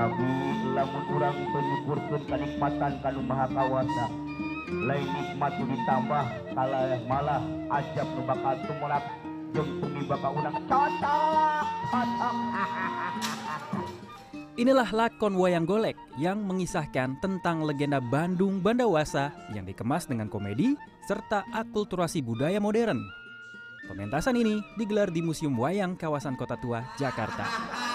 tapi lamun urang penyukurkeun kanikmatan kanu maha kawasa lain nikmat ditambah kalah malah ajab nu bakal tumulak jeung tumi bakal cocok cocok Inilah lakon wayang golek yang mengisahkan tentang legenda Bandung Bandawasa yang dikemas dengan komedi serta akulturasi budaya modern. Pementasan ini digelar di Museum Wayang kawasan Kota Tua, Jakarta.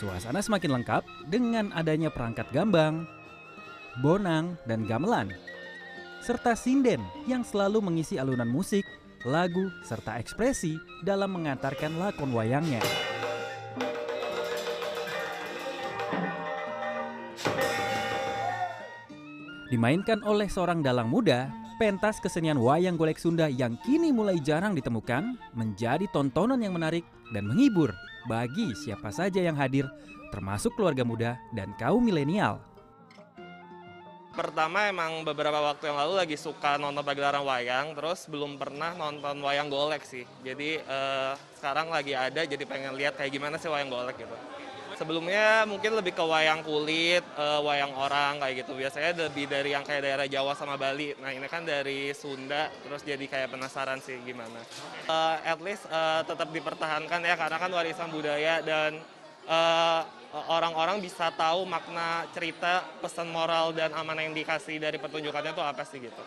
Suasana semakin lengkap dengan adanya perangkat gambang, bonang, dan gamelan, serta sinden yang selalu mengisi alunan musik, lagu, serta ekspresi dalam mengantarkan lakon wayangnya. Dimainkan oleh seorang dalang muda, pentas kesenian wayang golek Sunda yang kini mulai jarang ditemukan menjadi tontonan yang menarik dan menghibur bagi siapa saja yang hadir, termasuk keluarga muda dan kaum milenial. Pertama emang beberapa waktu yang lalu lagi suka nonton pagelaran wayang, terus belum pernah nonton wayang golek sih. Jadi eh, sekarang lagi ada, jadi pengen lihat kayak gimana sih wayang golek gitu. Sebelumnya mungkin lebih ke wayang kulit, eh, wayang orang kayak gitu. Biasanya lebih dari yang kayak daerah Jawa sama Bali. Nah ini kan dari Sunda, terus jadi kayak penasaran sih gimana. Eh, at least eh, tetap dipertahankan ya, karena kan warisan budaya dan orang-orang bisa tahu makna cerita, pesan moral dan amanah yang dikasih dari pertunjukannya itu apa sih gitu.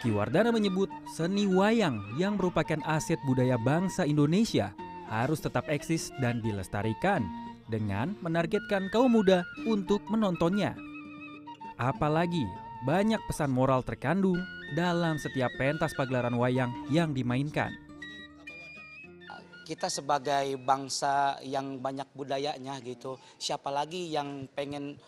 Ki Wardana menyebut seni wayang yang merupakan aset budaya bangsa Indonesia harus tetap eksis dan dilestarikan dengan menargetkan kaum muda untuk menontonnya. Apalagi banyak pesan moral terkandung dalam setiap pentas pagelaran wayang yang dimainkan. kita sebagai bangsa yang banyak budayanya gitu siapa lagi yang pengen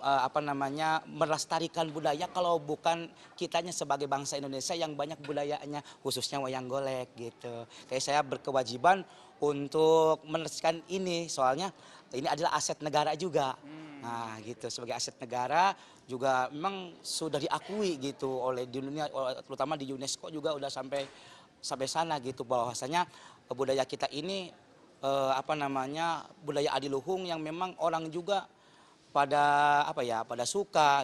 eh, apa namanya melestarikan budaya kalau bukan kitanya sebagai bangsa Indonesia yang banyak budayanya khususnya wayang golek gitu. Kayak saya berkewajiban untuk melestarikan ini soalnya ini adalah aset negara juga. Nah gitu. Sebagai aset negara juga memang sudah diakui gitu oleh di dunia terutama di UNESCO juga udah sampai sampai sana gitu bahwasanya budaya kita ini eh, apa namanya budaya adiluhung yang memang orang juga pada apa ya pada suka.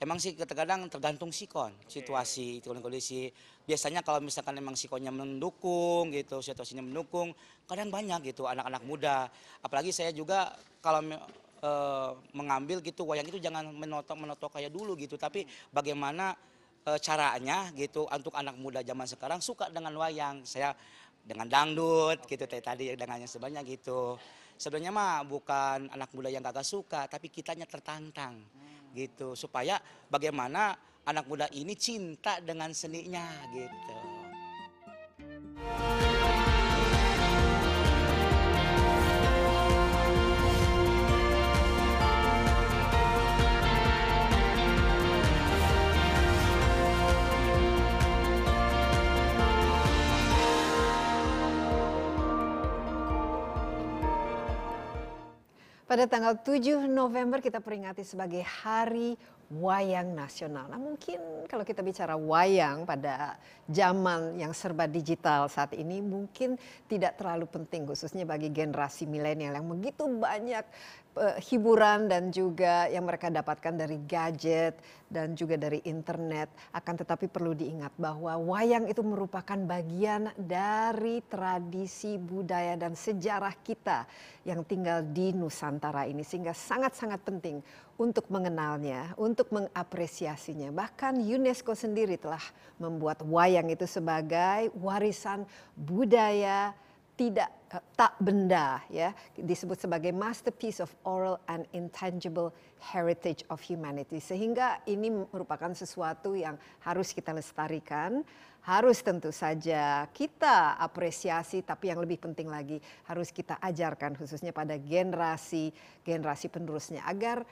Emang sih kadang tergantung sikon situasi itu kondisi. Biasanya kalau misalkan emang sikonnya mendukung gitu situasinya mendukung kadang banyak gitu anak-anak muda. Apalagi saya juga kalau eh, mengambil gitu wayang itu jangan menotok menotok kayak dulu gitu. Tapi bagaimana eh, caranya gitu untuk anak muda zaman sekarang suka dengan wayang. Saya dengan dangdut gitu tadi dengan yang sebanyak gitu sebenarnya mah bukan anak muda yang kagak suka tapi kitanya tertantang gitu. Supaya bagaimana anak muda ini cinta dengan seninya gitu Pada tanggal 7 November kita peringati sebagai Hari Wayang Nasional. Nah mungkin kalau kita bicara wayang pada zaman yang serba digital saat ini mungkin tidak terlalu penting khususnya bagi generasi milenial yang begitu banyak hiburan dan juga yang mereka dapatkan dari gadget dan juga dari internet. Akan tetapi perlu diingat bahwa wayang itu merupakan bagian dari tradisi budaya dan sejarah kita yang tinggal di Nusantara ini sehingga sangat-sangat penting untuk mengenalnya, untuk mengapresiasinya. Bahkan UNESCO sendiri telah membuat wayang itu sebagai warisan budaya tidak eh, tak benda ya disebut sebagai masterpiece of oral and intangible heritage of humanity sehingga ini merupakan sesuatu yang harus kita lestarikan harus tentu saja kita apresiasi tapi yang lebih penting lagi harus kita ajarkan khususnya pada generasi generasi penerusnya agar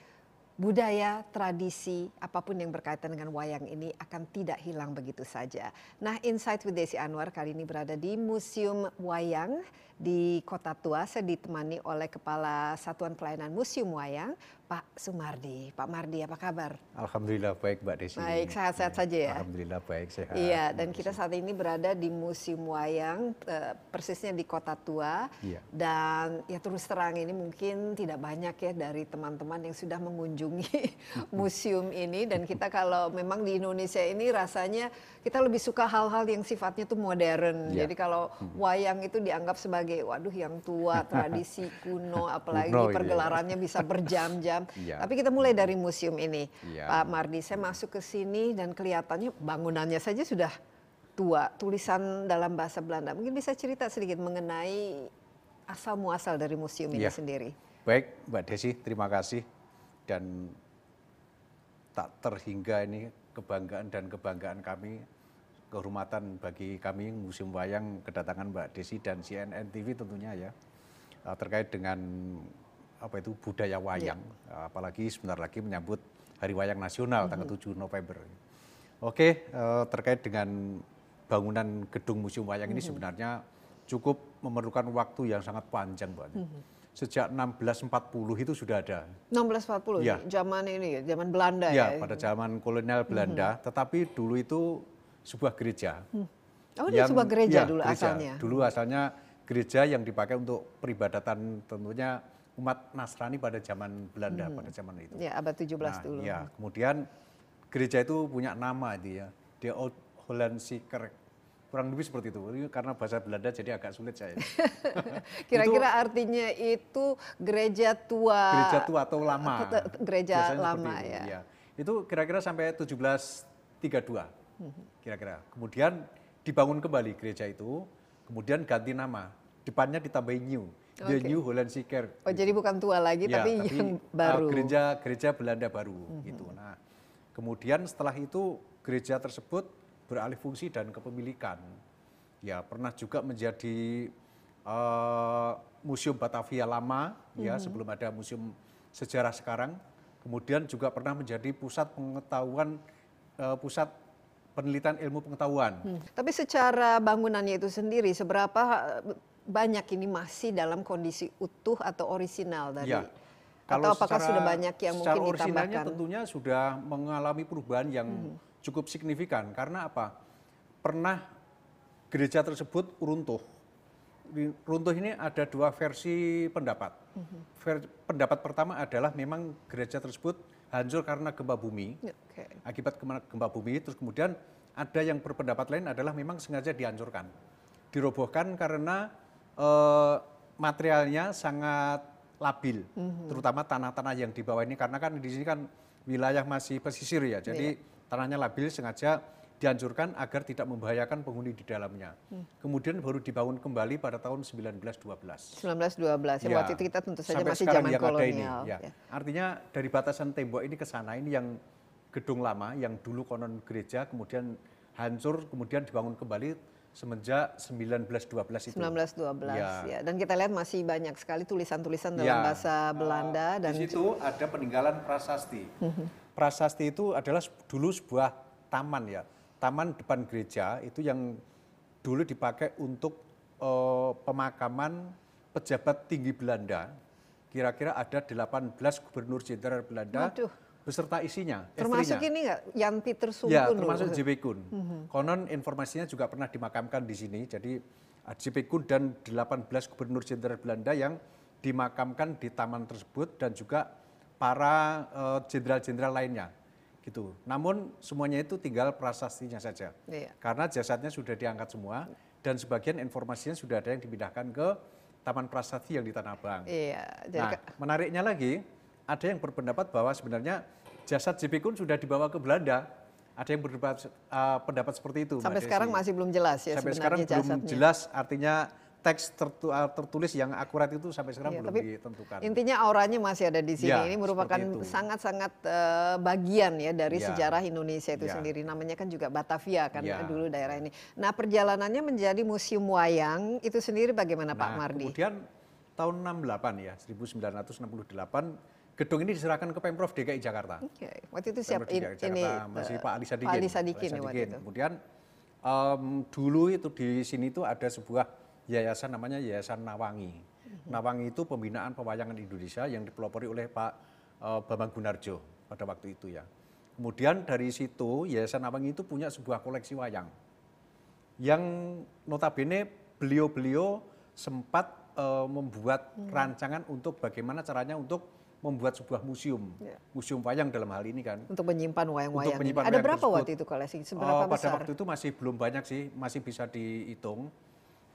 budaya, tradisi, apa pun yang berkaitan dengan wayang ini akan tidak hilang begitu saja. Nah, Insight with Desi Anwar kali ini berada di Museum Wayang di Kota Tua. Saya ditemani oleh Kepala Satuan Pelayanan Museum Wayang, Pak Sumardi. Pak Mardi, apa kabar? Alhamdulillah baik Mbak Desi. Baik, sehat-sehat Ya, saja ya? Alhamdulillah baik sehat. Iya, dan kita saat ini berada di Museum Wayang, eh, persisnya di Kota Tua. Iya. Dan ya terus terang ini mungkin tidak banyak ya dari teman-teman yang sudah mengunjungi museum ini. Dan kita kalau memang di Indonesia ini rasanya kita lebih suka hal-hal yang sifatnya tuh modern. Iya. Jadi kalau wayang itu dianggap sebagai waduh yang tua, tradisi kuno, apalagi Kuno, iya. pergelarannya bisa berjam-jam. Iya. Tapi kita mulai dari museum ini, Iya. Pak Mardi. Saya masuk ke sini dan kelihatannya bangunannya saja sudah tua. Tulisan dalam bahasa Belanda. Mungkin bisa cerita sedikit mengenai asal muasal dari museum ini Iya. sendiri. Baik Mbak Desi, terima kasih dan tak terhingga ini kebanggaan dan kebanggaan kami kehormatan bagi kami Museum Wayang kedatangan Mbak Desi dan CNN TV tentunya ya eh, terkait dengan apa itu budaya wayang apalagi sebentar lagi menyambut Hari Wayang Nasional tanggal 7 November. Oke, eh, terkait dengan bangunan gedung Museum Wayang ini sebenarnya cukup memerlukan waktu yang sangat panjang, Mbak. Sejak 1640 itu sudah ada. 1640 Iya. nih, zaman ini ya, zaman Belanda Ya, ya. pada zaman kolonial Belanda, tetapi dulu itu sebuah gereja. Oh, ini sebuah gereja ya, dulu asalnya. Dulu asalnya gereja yang dipakai untuk peribadatan tentunya umat Nasrani pada zaman Belanda pada zaman itu. Ya, abad 17 Nah, dulu. Ya, kemudian gereja itu punya nama itu ya, The Old Holland Kerk. Kurang lebih seperti itu. Ini Karena bahasa Belanda jadi agak sulit saya. Kira-kira artinya itu gereja tua. gereja tua atau lama. Gereja Biasanya lama, itu, ya. iya. Itu kira-kira sampai 1732. Kira-kira. Kemudian dibangun kembali gereja itu, kemudian ganti nama. Depannya ditambahin new. The Oke. New Holland Seeker. Oh, jadi bukan tua lagi Ya, tapi, yang uh, baru. Gereja gereja Belanda baru gitu. Nah, kemudian setelah itu gereja tersebut beralih fungsi dan kepemilikan. Ya, pernah juga menjadi uh, Museum Batavia lama ya Mhm. sebelum ada museum sejarah sekarang. Kemudian juga pernah menjadi pusat pengetahuan uh, pusat penelitian ilmu pengetahuan. Hmm. Tapi secara bangunannya itu sendiri, seberapa eh, banyak ini masih dalam kondisi utuh atau orisinal dari? Ya. Atau apakah sudah banyak yang secara mungkin orisinalnya ditambahkan? Hmm. tentunya sudah mengalami perubahan yang cukup signifikan. Karena apa? Pernah gereja tersebut runtuh. Runtuh ini ada dua versi pendapat. Hmm. Ver- pendapat pertama adalah memang gereja tersebut hancur karena gempa bumi. Ya, Oke. Akibat gempa bumi, terus kemudian ada yang berpendapat lain adalah memang sengaja dihancurkan. Dirobohkan karena eh, materialnya sangat labil, terutama tanah-tanah yang di bawah ini karena kan di sini kan wilayah masih pesisir ya, jadi tanahnya labil sengaja dihancurkan agar tidak membahayakan penghuni di dalamnya. Kemudian baru dibangun kembali pada tahun 1912. 1912 ya, Ya, waktu itu kita tentu saja sampai masih zaman yang ada ini, kolonial. ya. ya. Artinya dari batasan tembok ini ke sana ini yang gedung lama yang dulu konon gereja kemudian hancur kemudian dibangun kembali semenjak 1912 itu. 1912 Ya. ya. Dan kita lihat masih banyak sekali tulisan-tulisan dalam Ya. bahasa Belanda Uh, dan di situ ada peninggalan prasasti. Mhm. Prasasti itu adalah dulu sebuah taman ya, taman depan gereja itu yang dulu dipakai untuk eh, pemakaman pejabat tinggi Belanda. Kira-kira ada 18 gubernur jenderal Belanda Waduh. beserta isinya. termasuk istrinya. ini nggak Jan Peter Sungkun Ya, termasuk JP Kun. Konon informasinya juga pernah dimakamkan di sini. Jadi JP Kun dan 18 gubernur jenderal Belanda yang dimakamkan di taman tersebut dan juga para eh, jenderal-jenderal lainnya. Gitu. Namun semuanya itu tinggal prasastinya saja. Iya. Karena jasadnya sudah diangkat semua dan sebagian informasinya sudah ada yang dipindahkan ke Taman Prasasti yang di Tanah Abang. Iya, jadi Nah, ke- menariknya lagi, ada yang berpendapat bahwa sebenarnya jasad JP Kun sudah dibawa ke Belanda. Ada yang berpendapat uh, pendapat seperti itu. Mbak sampai Desi. sekarang masih belum jelas ya sampai sebenarnya sekarang belum jelas artinya teks tertu- uh, tertulis yang akurat itu sampai sekarang Iya, belum tapi ditentukan. Intinya auranya masih ada di sini. Ya, Ini merupakan sangat-sangat eh, bagian ya dari Ya. sejarah Indonesia itu Ya. sendiri. Namanya kan juga Batavia kan Ya. dulu daerah ini. Nah perjalanannya menjadi museum wayang itu sendiri bagaimana Pak Nah, Mardi? kemudian tahun 68 ya, 1968 gedung ini diserahkan ke Pemprov DKI Jakarta. Oke, waktu itu siap Pemprov DKI ini Jakarta, masih eh, Pak Ali Sadikin. Pak Ali Pak Sadikin ya waktu itu. Kemudian em, dulu itu di sini itu ada sebuah yayasan namanya Yayasan Nawangi. Nawangi itu pembinaan pewayangan Indonesia yang dipelopori oleh Pak eh, Bambang Gunarjo pada waktu itu ya. Kemudian dari situ Yayasan Nawangi itu punya sebuah koleksi wayang yang notabene beliau-beliau sempat eh, membuat rancangan untuk bagaimana caranya untuk membuat sebuah museum, Ya. museum wayang dalam hal ini kan. Untuk menyimpan wayang-wayang. Ada wayang berapa tersebut. waktu itu koleksi? Oh, Seberapa pada besar? waktu itu masih belum banyak sih, masih bisa dihitung.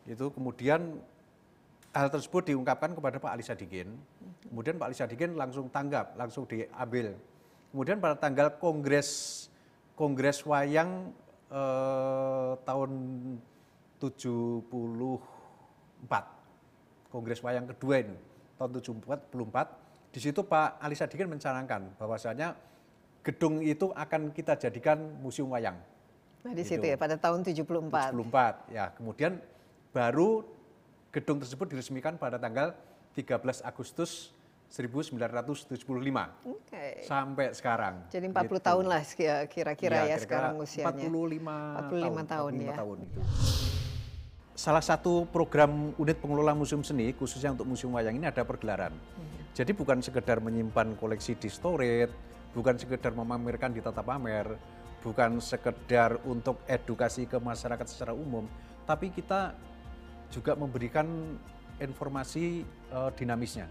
Itu kemudian hal tersebut diungkapkan kepada Pak Ali Sadikin. Kemudian Pak Ali Sadikin langsung tanggap, langsung diambil. Kemudian pada tanggal kongres kongres wayang eh, tahun 74 kongres wayang kedua ini tahun 74 di situ Pak Ali Sadikin mencanangkan bahwasanya gedung itu akan kita jadikan museum wayang. Nah, di Gitu. situ ya pada tahun 74. 74 ya kemudian baru gedung tersebut diresmikan pada tanggal 13 Agustus 1975 Oke. sampai sekarang. Jadi 40 Gitu. tahun lah kira- kira-kira ya, kira-kira sekarang usianya. 45, 45 tahun, ya. 45 tahun itu. Salah satu program unit pengelola museum seni khususnya untuk museum wayang ini ada pergelaran. Mhm. Jadi bukan sekedar menyimpan koleksi di storage, bukan sekedar memamerkan di tata pamer, bukan sekedar untuk edukasi ke masyarakat secara umum, tapi kita juga memberikan informasi eh, dinamisnya.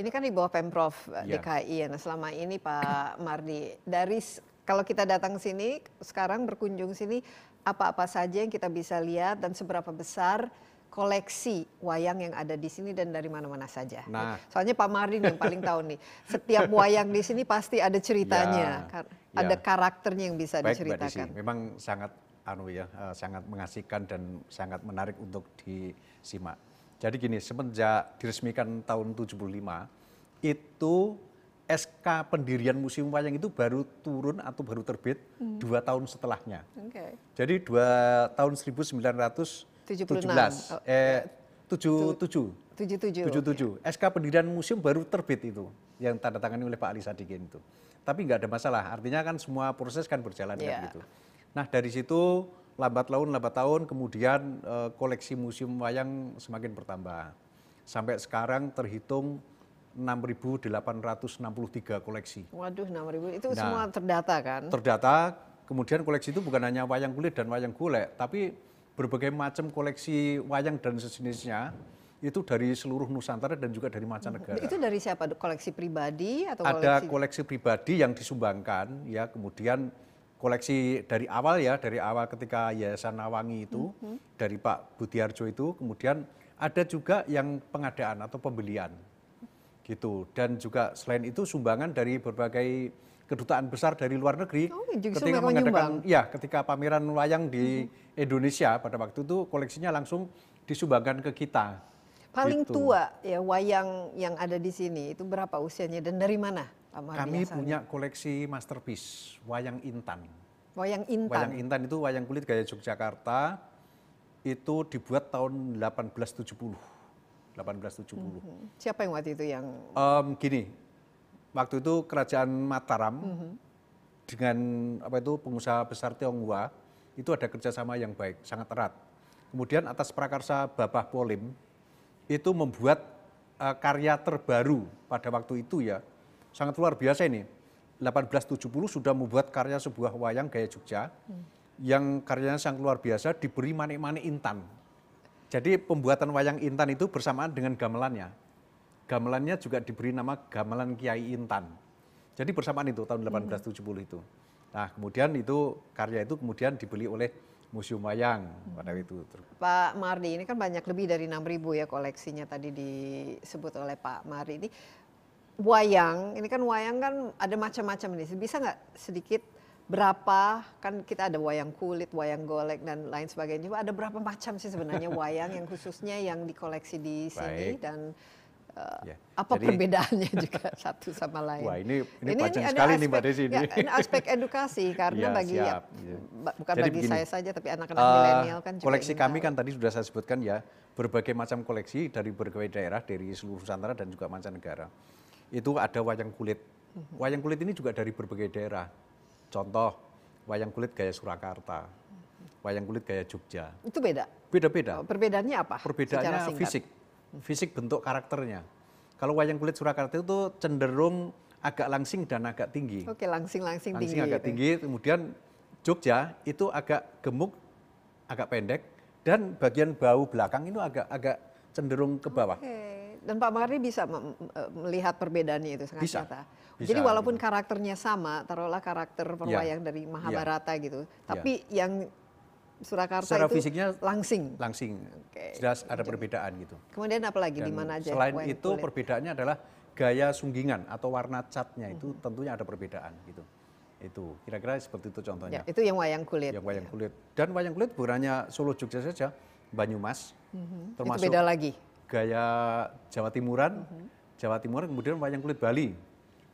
Ini kan di bawah Pemprov eh, Ya. DKI ya. Nah, selama ini Pak Mardi dari kalau kita datang sini sekarang berkunjung sini apa-apa saja yang kita bisa lihat dan seberapa besar koleksi wayang yang ada di sini dan dari mana-mana saja. Nah. Soalnya Pak Mardi nih yang paling tahu nih. Setiap wayang di sini pasti ada ceritanya, Ya, ya. ada karakternya yang bisa Baik Mbak Desi, diceritakan. memang sangat anu ya, eh, sangat mengasihkan dan sangat menarik untuk disimak. Jadi gini, semenjak diresmikan tahun 75 itu SK pendirian Museum Wayang itu baru turun atau baru terbit Hmm. dua tahun setelahnya. Oke. Jadi dua tahun 1917, 76. Eh 77, 77. 77. SK pendirian museum baru terbit itu yang tanda tangani oleh Pak Ali Sadikin itu. Tapi nggak ada masalah, artinya kan semua proses kan berjalan kan gitu. Nah dari situ lambat laun lambat tahun kemudian eh, koleksi museum wayang semakin bertambah. Sampai sekarang terhitung 6.863 koleksi. Waduh, 6000 itu Nah. semua terdata kan? Terdata, kemudian koleksi itu bukan hanya wayang kulit dan wayang golek, tapi berbagai macam koleksi wayang dan sejenisnya itu dari seluruh Nusantara dan juga dari mancanegara. Itu dari siapa? Koleksi pribadi atau Ada koleksi? koleksi pribadi yang disumbangkan, ya kemudian koleksi dari awal ya, dari awal ketika Yayasan Nawangi itu, dari Pak Budiarjo itu, kemudian ada juga yang pengadaan atau pembelian gitu dan juga selain itu sumbangan dari berbagai kedutaan besar dari luar negeri Oh, ketika mengadakan menyumbang. ya ketika pameran wayang di Indonesia pada waktu itu koleksinya langsung disumbangkan ke kita Paling gitu. tua ya wayang yang ada di sini itu berapa usianya dan dari mana? Pak kami punya koleksi masterpiece wayang intan wayang intan. wayang intan itu wayang kulit gaya Yogyakarta itu dibuat tahun 1870 1870 Hmm. Siapa yang waktu itu yang Em, gini, waktu itu kerajaan Mataram Mhm. dengan apa itu pengusaha besar Tionghoa itu ada kerjasama yang baik, sangat erat. Kemudian atas prakarsa Babah Polim itu membuat eh, karya terbaru pada waktu itu ya, sangat luar biasa ini. 1870 sudah membuat karya sebuah wayang gaya Jogja yang karyanya sangat luar biasa diberi manik-manik intan. Jadi pembuatan wayang intan itu bersamaan dengan gamelannya. Gamelannya juga diberi nama gamelan Kiai Intan. Jadi bersamaan itu tahun 1870 itu. Nah kemudian itu karya itu kemudian dibeli oleh Museum Wayang pada itu. Pak Mardi ini kan banyak lebih dari 6.000 ya koleksinya tadi disebut oleh Pak Mardi ini wayang ini kan wayang kan ada macam-macam nih bisa nggak sedikit berapa kan kita ada wayang kulit wayang golek dan lain sebagainya ada berapa macam sih sebenarnya wayang yang khususnya yang dikoleksi di sini Baik. dan. Apa Jadi- perbedaannya juga satu sama lain. Wah, ini ini, Ini- panjang ini sekali nih Mbak aspek- Desi ini. ya, ini aspek edukasi karena Iya, bagi ya, siap, ba- bukan Jadi bagi begini, saya saja tapi anak-anak Eh, milenial kan juga koleksi kami tahu. kan tadi sudah saya sebutkan ya berbagai macam koleksi dari berbagai daerah dari seluruh Nusantara dan juga mancanegara itu ada wayang kulit Mhm. wayang kulit ini juga dari berbagai daerah contoh wayang kulit gaya Surakarta wayang kulit gaya Jogja itu beda. beda-beda Oh, Perbedaannya apa? Perbedaannya fisik fisik bentuk karakternya kalau wayang kulit Surakarta itu cenderung agak langsing dan agak tinggi Oke, langsing-langsing tinggi. langsing agak gitu. tinggi, kemudian Jogja itu agak gemuk, agak pendek, dan bagian bau belakang itu agak agak cenderung ke bawah. Oke. Dan Pak Mardi bisa eh, melihat perbedaannya itu sangat Bisa. nyata. Bisa, Jadi walaupun gitu. karakternya sama, taruhlah karakter perwayang dari Mahabharata gitu, tapi yang Surakarta Secara itu fisiknya langsing. Langsing, Oke. jelas ada perbedaan gitu. Kemudian apa lagi di mana aja? Selain itu kulit? perbedaannya adalah gaya sunggingan atau warna catnya itu Mhm. tentunya ada perbedaan gitu. Itu kira-kira seperti itu ya, contohnya. itu yang wayang kulit. Yang wayang kulit dan wayang kulit bukan hanya Solo Jogja saja, Banyumas. Itu termasuk beda lagi. gaya Jawa Timuran, Mhm. Jawa Timuran kemudian wayang kulit Bali.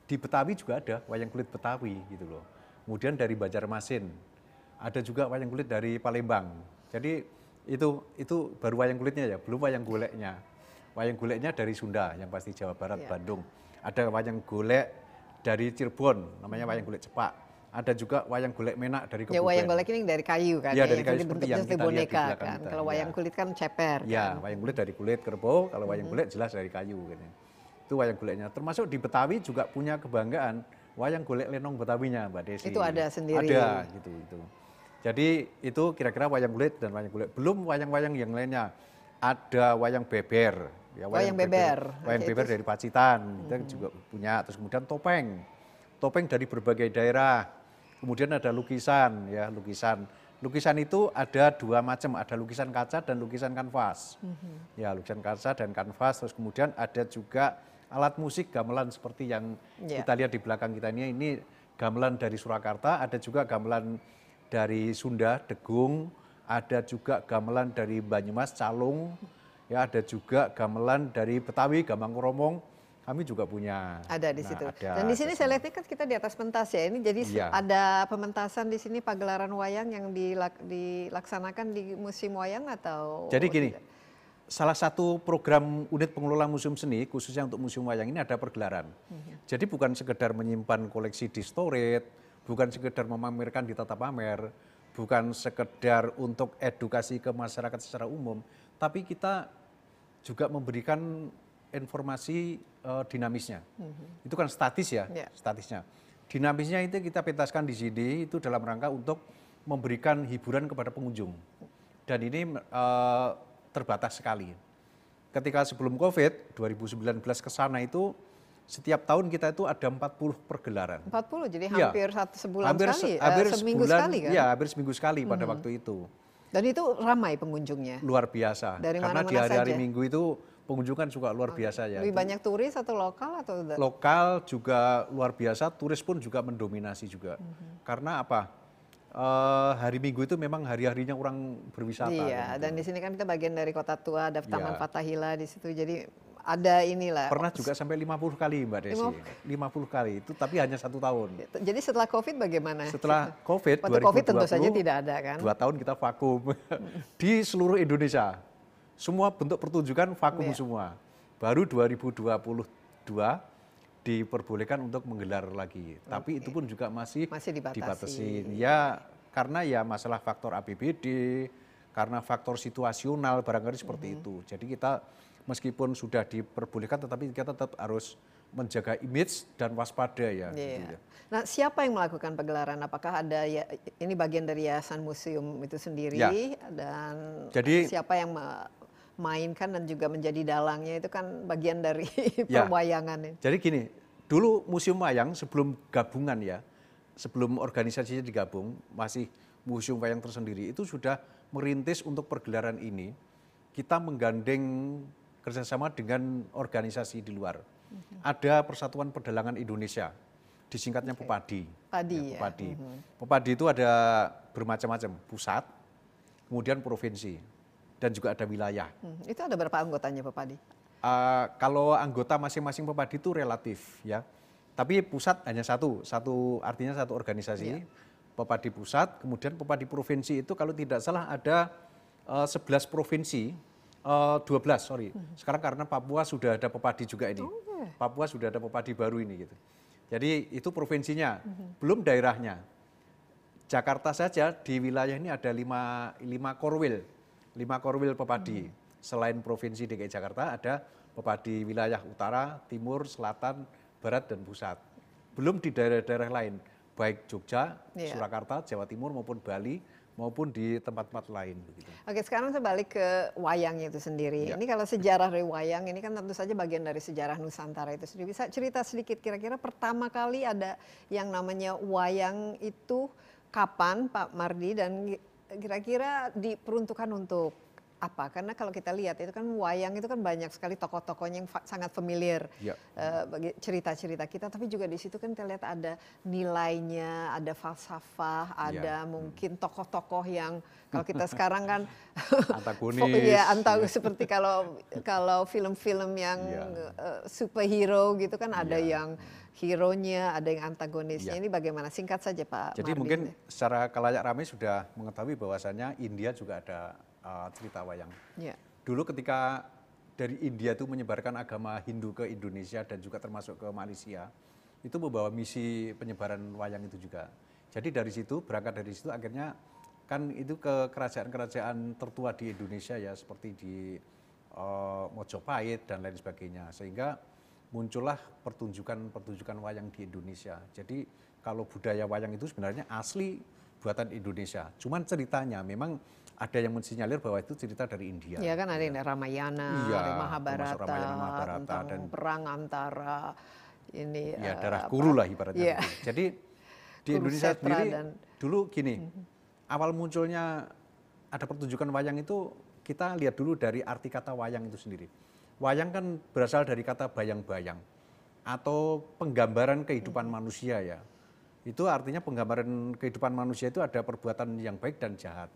Di Betawi juga ada wayang kulit Betawi gitu loh. Kemudian dari Banjarmasin. Ada juga wayang kulit dari Palembang. Jadi itu itu baru wayang kulitnya ya, belum wayang goleknya. Wayang goleknya dari Sunda yang pasti Jawa Barat, Iya. Bandung. Ada wayang golek dari Cirebon namanya wayang golek cepak. Ada juga wayang golek menak dari Ya Kebumen. wayang golek ini dari kayu kan? Iya, ya, dari kayu seperti yang seperti boneka kan. kita, Kalau iya. wayang kulit kan ceper Ya, kan. wayang kulit dari kulit kerbau, kalau wayang kulit jelas dari kayu gitu. Itu wayang goleknya. Termasuk di Betawi juga punya kebanggaan wayang golek lenong Betawinya, Mbak Desi. Itu ada sendiri. Ada gitu itu. Jadi itu kira-kira wayang kulit dan wayang kulit. Belum wayang-wayang yang lainnya. Ada wayang beber. Ya, Wayang beber. Wayang Oke, beber itu- dari Pacitan, kita juga punya. Terus kemudian topeng. Topeng dari berbagai daerah. Kemudian ada lukisan, ya lukisan. Lukisan itu ada dua macam, ada lukisan kaca dan lukisan kanvas. Ya lukisan kaca dan kanvas. Terus kemudian ada juga alat musik gamelan seperti yang Ya. kita lihat di belakang kita ini. Ini gamelan dari Surakarta, ada juga gamelan dari Sunda, Degung, ada juga gamelan dari Banyumas, Calung, ya ada juga gamelan dari Betawi, Gambang Kromong. Kami juga punya. Ada di Nah, situ. ada, Dan di sini saya lihat kan kita di atas pentas ya. Ini jadi Iya. ada pementasan di sini pagelaran wayang yang dilak- dilaksanakan di musim wayang atau Jadi gini, tidak? salah satu program unit pengelola museum seni khususnya untuk museum wayang ini ada pergelaran. Jadi bukan sekedar menyimpan koleksi di storage, bukan sekedar memamerkan di tata pamer, bukan sekedar untuk edukasi ke masyarakat secara umum, tapi kita juga memberikan informasi eh, dinamisnya. Itu kan statis ya, Ya. statisnya. Dinamisnya itu kita pentaskan di sini itu dalam rangka untuk memberikan hiburan kepada pengunjung. Dan ini eh, terbatas sekali. Ketika sebelum Covid 2019 ke sana itu setiap tahun kita itu ada 40 pergelaran. 40 jadi Iya. hampir satu sebulan hampir, sekali, se- eh, hampir seminggu sebulan, sekali kan? Ya, hampir seminggu sekali pada waktu itu. Dan itu ramai pengunjungnya. Luar biasa. Dari Karena di mana-mana hari-hari saja? Minggu itu pengunjung kan juga luar biasa ya. Lebih Itu banyak turis atau lokal atau lokal juga luar biasa, turis pun juga mendominasi juga. Mhm. Karena apa? Eh, hari Minggu itu memang hari-harinya orang berwisata. Iya, gitu. dan di sini kan kita bagian dari Kota Tua, ada Taman Iya. Fathahila di situ. Jadi ada inilah. Pernah juga sampai 50 kali Mbak Desi. 50 kali itu tapi hanya satu tahun. Jadi setelah Covid bagaimana? Setelah COVID Waktu Covid tentu 2020, saja tidak ada kan? Dua tahun kita vakum di seluruh Indonesia. Semua bentuk pertunjukan vakum Iya. semua. Baru 2022 diperbolehkan untuk menggelar lagi. Tapi itu pun juga masih, Masih dibatasi. dibatasin. Ya karena ya masalah faktor APBD, karena faktor situasional barangkali seperti Mhm. itu. Jadi kita meskipun sudah diperbolehkan tetapi kita tetap harus menjaga image dan waspada ya. gitu Iya. ya. Nah, siapa yang melakukan pegelaran? Apakah ada ya ini bagian dari yayasan museum itu sendiri Ya. dan Jadi- siapa yang memainkan dan juga menjadi dalangnya itu kan bagian dari Ya. perwayangan ini. Jadi gini, dulu Museum Wayang sebelum gabungan ya, sebelum organisasinya digabung, masih Museum Wayang tersendiri, itu sudah merintis untuk pergelaran ini, kita menggandeng kerjasama dengan organisasi di luar. Ada Persatuan Pedalangan Indonesia, disingkatnya Pepadi. Padi ya. Pepadi. Pepadi itu ada bermacam-macam, pusat, kemudian provinsi, dan juga ada wilayah. Hmm, Itu ada berapa anggotanya Pak Padi? Eh, kalau anggota masing-masing Pepadi itu relatif ya. Tapi pusat hanya satu, satu artinya satu organisasi. Pepadi pusat, kemudian Pepadi provinsi itu kalau tidak salah ada eh, 11 provinsi, eh, 12 sorry. Sekarang karena Papua sudah ada Pepadi juga ini. Papua sudah ada Pepadi baru ini gitu. Jadi itu provinsinya, belum daerahnya. Jakarta saja di wilayah ini ada lima, lima korwil, lima korwil pepadi. Selain provinsi DKI Jakarta ada pepadi wilayah utara, timur, selatan, barat dan pusat. Belum di daerah-daerah lain, baik Jogja, Iya. Surakarta, Jawa Timur maupun Bali maupun di tempat-tempat lain. Begitu. Oke, sekarang saya balik ke wayangnya itu sendiri. Ya. Ini kalau sejarah dari wayang ini kan tentu saja bagian dari sejarah Nusantara itu sendiri. Bisa cerita sedikit kira-kira pertama kali ada yang namanya wayang itu kapan Pak Mardi dan kira-kira diperuntukkan untuk apa? Karena kalau kita lihat itu kan wayang itu kan banyak sekali tokoh-tokohnya yang fa- sangat familiar Ya. eh, bagi cerita-cerita kita, tapi juga di situ kan kita lihat ada nilainya, ada falsafah, ada Ya. mungkin tokoh-tokoh yang kalau kita sekarang kan Antagonis, Iya, ya. seperti kalau kalau film-film yang Ya. eh, superhero gitu kan ada Ya. yang hero-nya, ada yang antagonisnya. Ya. Ini bagaimana? Singkat saja Pak Jadi Mardi. mungkin secara kalayak ramai sudah mengetahui bahwasannya India juga ada uh, cerita wayang. Ya. Dulu ketika dari India itu menyebarkan agama Hindu ke Indonesia dan juga termasuk ke Malaysia, itu membawa misi penyebaran wayang itu juga. Jadi dari situ berangkat dari situ akhirnya kan itu ke kerajaan-kerajaan tertua di Indonesia ya seperti di eh, Mojopahit dan lain sebagainya sehingga muncullah pertunjukan-pertunjukan wayang di Indonesia. Jadi kalau budaya wayang itu sebenarnya asli buatan Indonesia. Cuman ceritanya memang ada yang mensinyalir bahwa itu cerita dari India. Ya kan ada yang dari Ramayana, Iya, ada Mahabharata, Ramayana, Mahabharata, tentang dan- perang antara ini ya eh, darah apa? guru lah ibaratnya. Iya. Jadi di Indonesia sendiri dan- dulu gini, awal munculnya ada pertunjukan wayang itu kita lihat dulu dari arti kata wayang itu sendiri. Wayang kan berasal dari kata bayang-bayang atau penggambaran kehidupan Mhm. manusia ya. Itu artinya penggambaran kehidupan manusia itu ada perbuatan yang baik dan jahat.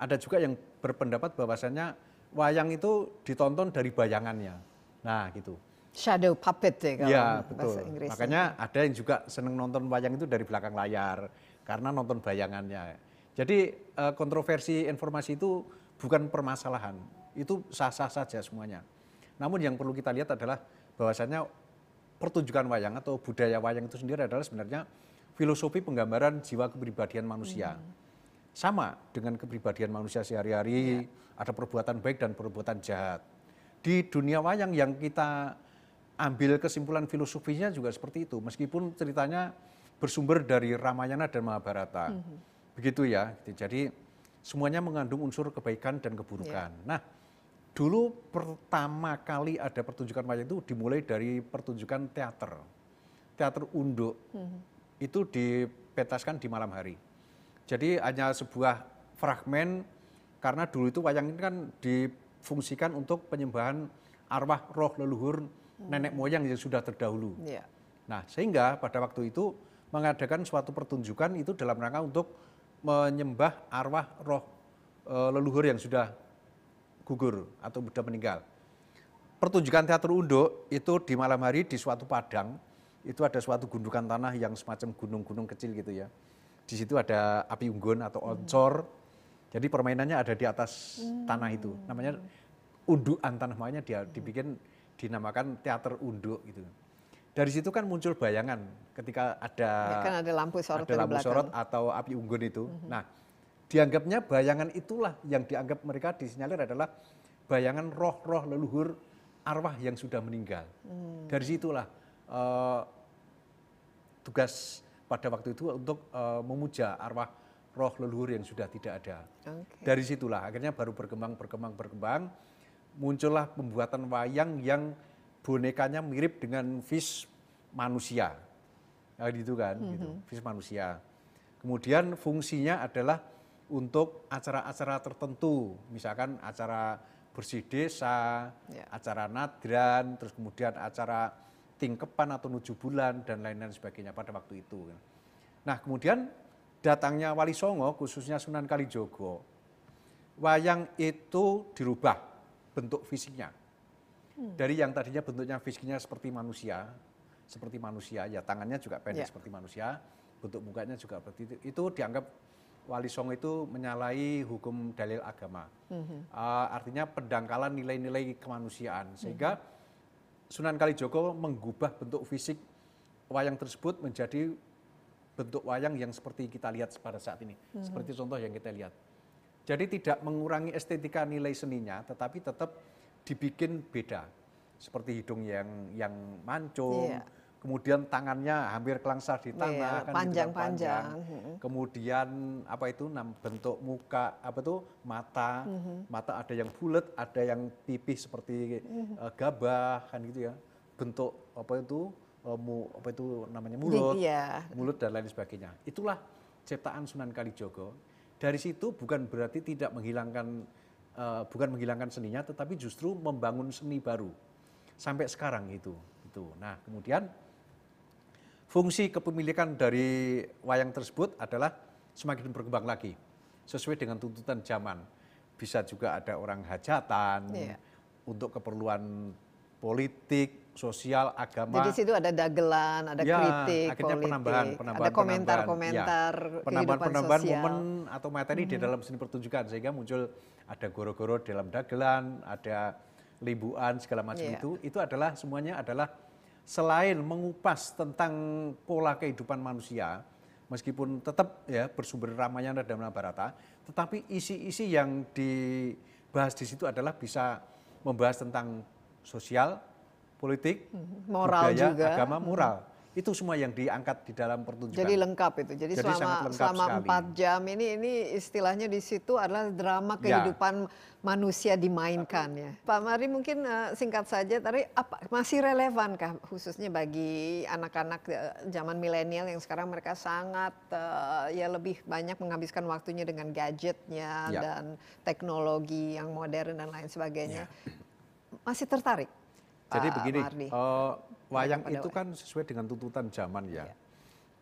Ada juga yang berpendapat bahwasannya wayang itu ditonton dari bayangannya. Nah, gitu. shadow puppet ya kalau bahasa betul. Inggris. Makanya ada yang juga seneng nonton wayang itu dari belakang layar karena nonton bayangannya. Jadi eh, kontroversi informasi itu bukan permasalahan, itu sah-sah saja semuanya. Namun yang perlu kita lihat adalah bahwasannya pertunjukan wayang atau budaya wayang itu sendiri adalah sebenarnya filosofi penggambaran jiwa kepribadian manusia. Sama dengan kepribadian manusia sehari-hari, ada perbuatan baik dan perbuatan jahat. Di dunia wayang yang kita ambil kesimpulan filosofinya juga seperti itu, meskipun ceritanya bersumber dari Ramayana dan Mahabharata. Begitu ya. gitu. Jadi semuanya mengandung unsur kebaikan dan keburukan. Nah, dulu pertama kali ada pertunjukan wayang itu dimulai dari pertunjukan teater. Teater unduk. Itu dipetaskan di malam hari. Jadi hanya sebuah fragmen karena dulu itu wayang ini kan difungsikan untuk penyembahan arwah roh leluhur nenek moyang yang sudah terdahulu. Iya. Nah, sehingga pada waktu itu mengadakan suatu pertunjukan itu dalam rangka untuk menyembah arwah roh e, leluhur yang sudah gugur atau sudah meninggal. Pertunjukan teater unduk itu di malam hari di suatu padang, itu ada suatu gundukan tanah yang semacam gunung-gunung kecil gitu ya. Di situ ada api unggun atau oncor. Jadi permainannya ada di atas tanah itu. Namanya undukan tanah makanya dia dibikin dinamakan teater unduk gitu. Dari situ kan muncul bayangan ketika ada Ya, kan ada lampu sorot ada lampu sorot atau api unggun itu. Nah, dianggapnya bayangan itulah yang dianggap mereka disinyalir adalah bayangan roh-roh leluhur arwah yang sudah meninggal. Dari situlah eh, tugas pada waktu itu untuk eh, memuja arwah roh leluhur yang sudah tidak ada. Oke. Dari situlah akhirnya baru berkembang berkembang berkembang muncullah pembuatan wayang yang bonekanya mirip dengan vis manusia. Ya, gitu kan, gitu. Vis manusia. Kemudian fungsinya adalah untuk acara-acara tertentu, misalkan acara bersih desa, Ya. acara nadran, terus kemudian acara tingkepan atau nuju bulan dan lain-lain sebagainya pada waktu itu. Nah, kemudian datangnya Wali Songo khususnya Sunan Kalijogo, wayang itu dirubah bentuk fisiknya. Dari yang tadinya bentuknya fisiknya seperti manusia, seperti manusia, ya tangannya juga pendek Ya. seperti manusia, bentuk mukanya juga seperti itu. Itu dianggap Wali Songo itu menyalahi hukum dalil agama. Uh, artinya pendangkalan nilai-nilai kemanusiaan. Sehingga Sunan Kalijogo menggubah bentuk fisik wayang tersebut menjadi bentuk wayang yang seperti kita lihat pada saat ini. Seperti contoh yang kita lihat. Jadi tidak mengurangi estetika nilai seninya, tetapi tetap dibikin beda. Seperti hidung yang yang mancung, Iya. Kemudian tangannya hampir kelangsar di tanah, Iya, kan panjang-panjang. panjang. Mm-mm. Kemudian apa itu bentuk muka apa itu mata, mata ada yang bulat, ada yang pipih seperti eh, gabah kan gitu ya. Bentuk apa itu eh, mu, apa itu namanya mulut, Iya. mulut dan lain sebagainya. Itulah ciptaan Sunan Kalijogo. Dari situ bukan berarti tidak menghilangkan eh, bukan menghilangkan seninya, tetapi justru membangun seni baru sampai sekarang itu. Itu. Nah kemudian fungsi kepemilikan dari wayang tersebut adalah semakin berkembang lagi sesuai dengan tuntutan zaman. Bisa juga ada orang hajatan Iya. untuk keperluan politik, sosial, agama. Jadi situ ada dagelan, ada Ya, kritik, akhirnya politik, penambahan, ada penambahan, komentar-komentar penambahan, ya. penambahan-penambahan sosial. momen atau materi di dalam seni pertunjukan sehingga muncul ada goro-goro dalam dagelan, ada limbuan segala macam Iya. itu. Itu adalah semuanya adalah selain mengupas tentang pola kehidupan manusia, meskipun tetap ya bersumber Ramayana dan Mahabharata, tetapi isi-isi yang dibahas di situ adalah bisa membahas tentang sosial, politik, Moral budaya, juga. agama, moral. Itu semua yang diangkat di dalam pertunjukan. Jadi lengkap itu. Jadi, Jadi selama selama empat jam ini ini istilahnya di situ adalah drama Ya. kehidupan manusia dimainkan ya. Pak Mari mungkin eh, singkat saja tadi apa masih relevankah khususnya bagi anak-anak eh, zaman milenial yang sekarang mereka sangat eh, ya lebih banyak menghabiskan waktunya dengan gadgetnya Ya. dan teknologi yang modern dan lain sebagainya. Masih tertarik? Jadi Pak begini, Mardi? eh, wayang itu kan sesuai dengan tuntutan zaman ya. Iya.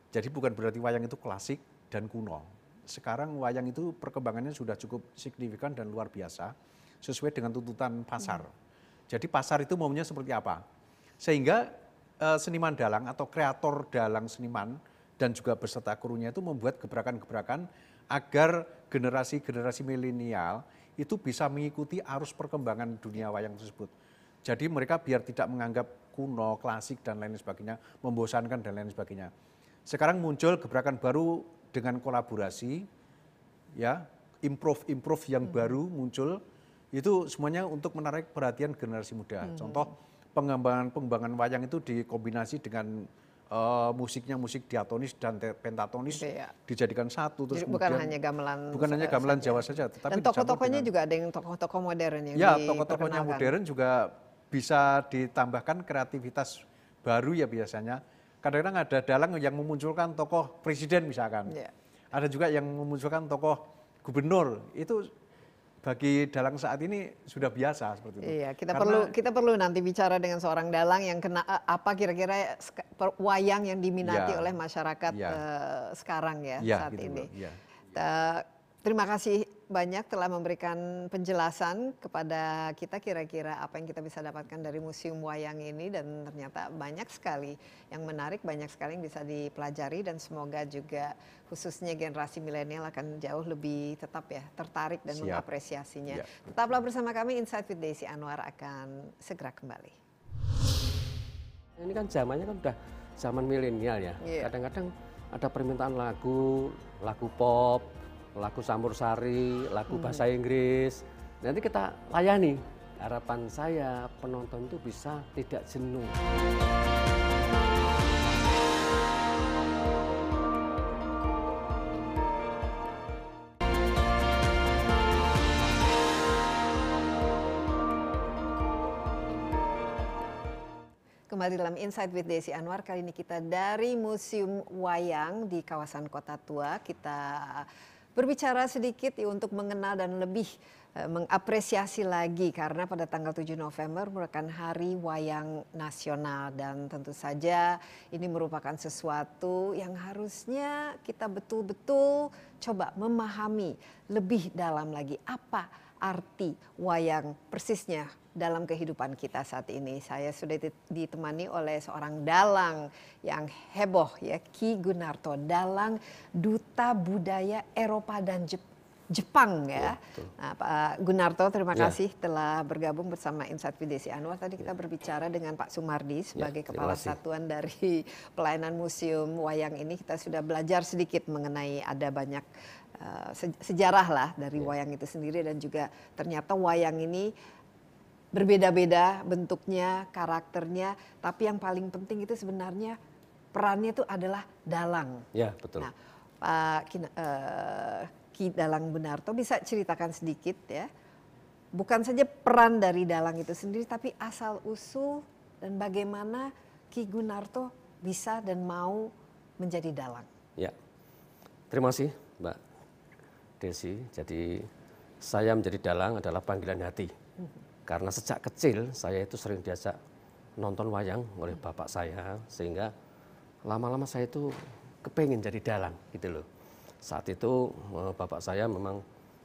Jadi bukan berarti wayang itu klasik dan kuno. Sekarang wayang itu perkembangannya sudah cukup signifikan dan luar biasa sesuai dengan tuntutan pasar. Jadi pasar itu maunya seperti apa? Sehingga eh, seniman dalang atau kreator dalang seniman dan juga beserta krunya itu membuat gebrakan-gebrakan agar generasi-generasi milenial itu bisa mengikuti arus perkembangan dunia wayang tersebut. Jadi mereka biar tidak menganggap kuno, klasik dan lain sebagainya, membosankan dan lain sebagainya. Sekarang muncul gebrakan baru dengan kolaborasi, ya, improve-improve yang baru muncul, itu semuanya untuk menarik perhatian generasi muda. Contoh pengembangan pengembangan wayang itu dikombinasi dengan eh, musiknya musik diatonis dan pentatonis Iya. dijadikan satu terus Jadi bukan kemudian- hanya gamelan bukan hanya gamelan saja. Jawa saja, tetapi Dan tokoh-tokohnya juga ada yang tokoh-tokoh modern yang Ya, tokoh-tokohnya modern juga bisa ditambahkan kreativitas baru ya biasanya. Kadang-kadang ada dalang yang memunculkan tokoh presiden misalkan. Ya. Ada juga yang memunculkan tokoh gubernur. Itu bagi dalang saat ini sudah biasa seperti itu. Iya, kita Karena- perlu kita perlu nanti bicara dengan seorang dalang yang kena eh, apa kira-kira wayang yang diminati Ya. oleh masyarakat Ya. eh, sekarang ya, Ya, saat gitu ini. loh, ya. Ta- terima kasih banyak telah memberikan penjelasan kepada kita kira-kira apa yang kita bisa dapatkan dari museum wayang ini dan ternyata banyak sekali yang menarik, banyak sekali yang bisa dipelajari dan semoga juga khususnya generasi milenial akan jauh lebih tetap ya tertarik dan Siap. mengapresiasinya. Ya. Tetaplah bersama kami Insight with Desi Anwar akan segera kembali. Ini kan zamannya kan udah zaman milenial ya. Iya. Kadang-kadang ada permintaan lagu, lagu pop, lagu sari, lagu bahasa Inggris. Nanti kita layani. Harapan saya penonton itu bisa tidak jenuh. Kembali dalam Insight with Desi Anwar kali ini kita dari Museum Wayang di kawasan Kota Tua kita berbicara sedikit ya, untuk mengenal dan lebih eh, mengapresiasi lagi karena pada tanggal 7 November merupakan Hari Wayang Nasional dan tentu saja ini merupakan sesuatu yang harusnya kita betul-betul coba memahami lebih dalam lagi apa arti wayang persisnya dalam kehidupan kita saat ini. Saya sudah dit- ditemani oleh seorang dalang yang heboh ya, Ki Gunarto, dalang duta budaya Eropa dan Jep- Jepang ya. Nah, Pak Gunarto, terima Ya. kasih telah bergabung bersama Insight with Desi Anwar. Tadi kita berbicara dengan Pak Sumardi sebagai Ya. Kepala kasih. Satuan dari Pelayanan Museum Wayang ini. Kita sudah belajar sedikit mengenai ada banyak sejarah lah dari Ya. wayang itu sendiri dan juga ternyata wayang ini berbeda-beda bentuknya, karakternya, tapi yang paling penting itu sebenarnya perannya itu adalah dalang. Ya, betul. Nah, Pak Kin- eh, Ki Dalang Benarto bisa ceritakan sedikit ya, bukan saja peran dari dalang itu sendiri, tapi asal usul dan bagaimana Ki Gunarto bisa dan mau menjadi dalang. Ya, terima kasih Mbak Desi. Jadi saya menjadi dalang adalah panggilan hati. Karena sejak kecil saya itu sering diajak nonton wayang oleh bapak saya, sehingga lama-lama saya itu kepengen jadi dalang gitu loh. Saat itu eh, bapak saya memang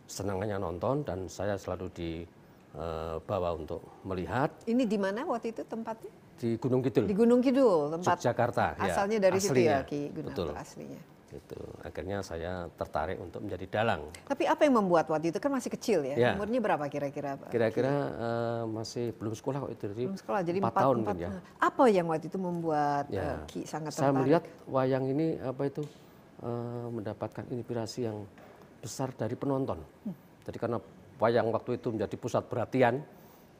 senangannya nonton dan saya selalu dibawa untuk melihat Ini di mana waktu itu tempatnya? di Gunung Kidul, Di Gunung Kidul, tempat Yogyakarta. ya, asalnya dari situ aslinya. ya Ki Gunarto Betul. aslinya. Gitu. Akhirnya saya tertarik untuk menjadi dalang. Tapi apa yang membuat waktu itu kan masih kecil ya? Ya. Umurnya berapa kira-kira? Kira-kira eh, masih belum sekolah kok itu jadi Belum sekolah, jadi empat empat, tahun empat- mungkin ya. Apa yang waktu itu membuat Ya. eh, Ki sangat Saya tertarik? melihat wayang ini apa itu eh, mendapatkan inspirasi yang besar dari penonton. Hmm. Jadi karena wayang waktu itu menjadi pusat perhatian,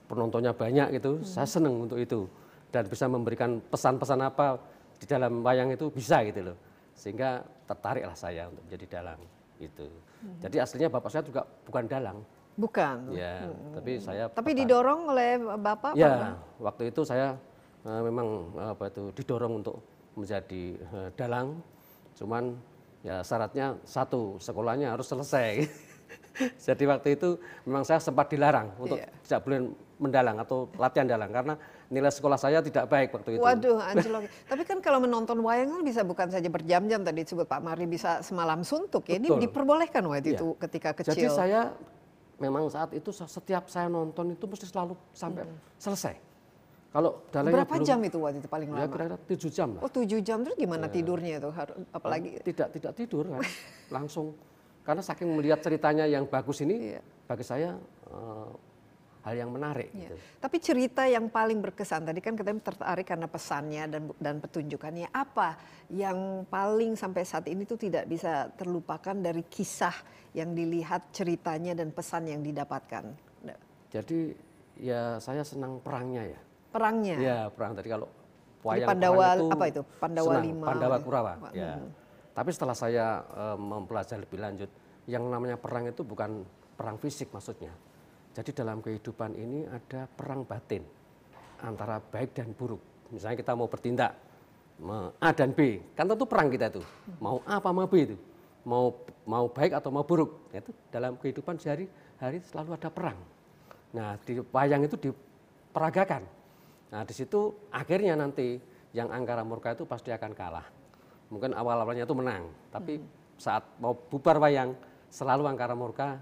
penontonnya banyak gitu, Hmm. saya seneng untuk itu dan bisa memberikan pesan-pesan apa di dalam wayang itu bisa gitu loh. Sehingga tertariklah saya untuk menjadi dalang itu. Hmm. Jadi aslinya bapak saya juga bukan dalang. Bukan. Ya, tapi saya Hmm. Tapi tertarik. didorong oleh bapak? Ya, waktu itu saya eh, memang apa itu didorong untuk menjadi eh, dalang. Cuman ya syaratnya satu, sekolahnya harus selesai. Jadi waktu itu memang saya sempat dilarang untuk Iya. tidak boleh mendalang atau latihan dalang karena nilai sekolah saya tidak baik waktu itu. Waduh, anjlok. Tapi kan kalau menonton wayang kan bisa bukan saja berjam-jam tadi disebut Pak Mari bisa semalam suntuk ya. Ini Betul. diperbolehkan waktu Iya. itu ketika Jadi kecil. saya memang saat itu setiap saya nonton itu mesti selalu sampai selesai. Kalau Hmm. Berapa belum- jam itu waktu itu paling Ya lama? kira-kira tujuh jam lah. Oh tujuh jam terus gimana tidurnya itu? Apalagi tidak tidak tidur kan langsung karena saking melihat ceritanya yang bagus ini Iya. bagi saya eh, hal yang menarik Iya. gitu. Tapi cerita yang paling berkesan tadi kan katanya tertarik karena pesannya dan dan petunjukannya apa yang paling sampai saat ini tuh tidak bisa terlupakan dari kisah yang dilihat ceritanya dan pesan yang didapatkan. Jadi ya saya senang perangnya ya Perangnya. ya perang tadi kalau Jadi wayang Pandawa perang itu apa itu? Pandawa senang. lima. Pandawa ya. Kurawa ya hmm. tapi setelah saya eh, mempelajari lebih lanjut yang namanya perang itu bukan perang fisik maksudnya jadi dalam kehidupan ini ada perang batin antara baik dan buruk. Misalnya kita mau bertindak A dan B kan tentu perang kita itu. Mau A apa mau B itu? Mau mau baik atau mau buruk? Itu dalam kehidupan sehari-hari selalu ada perang. Nah di wayang itu diperagakan. Nah di situ akhirnya nanti yang angkara murka itu pasti akan kalah. Mungkin awal-awalnya itu menang tapi saat mau bubar wayang selalu angkara murka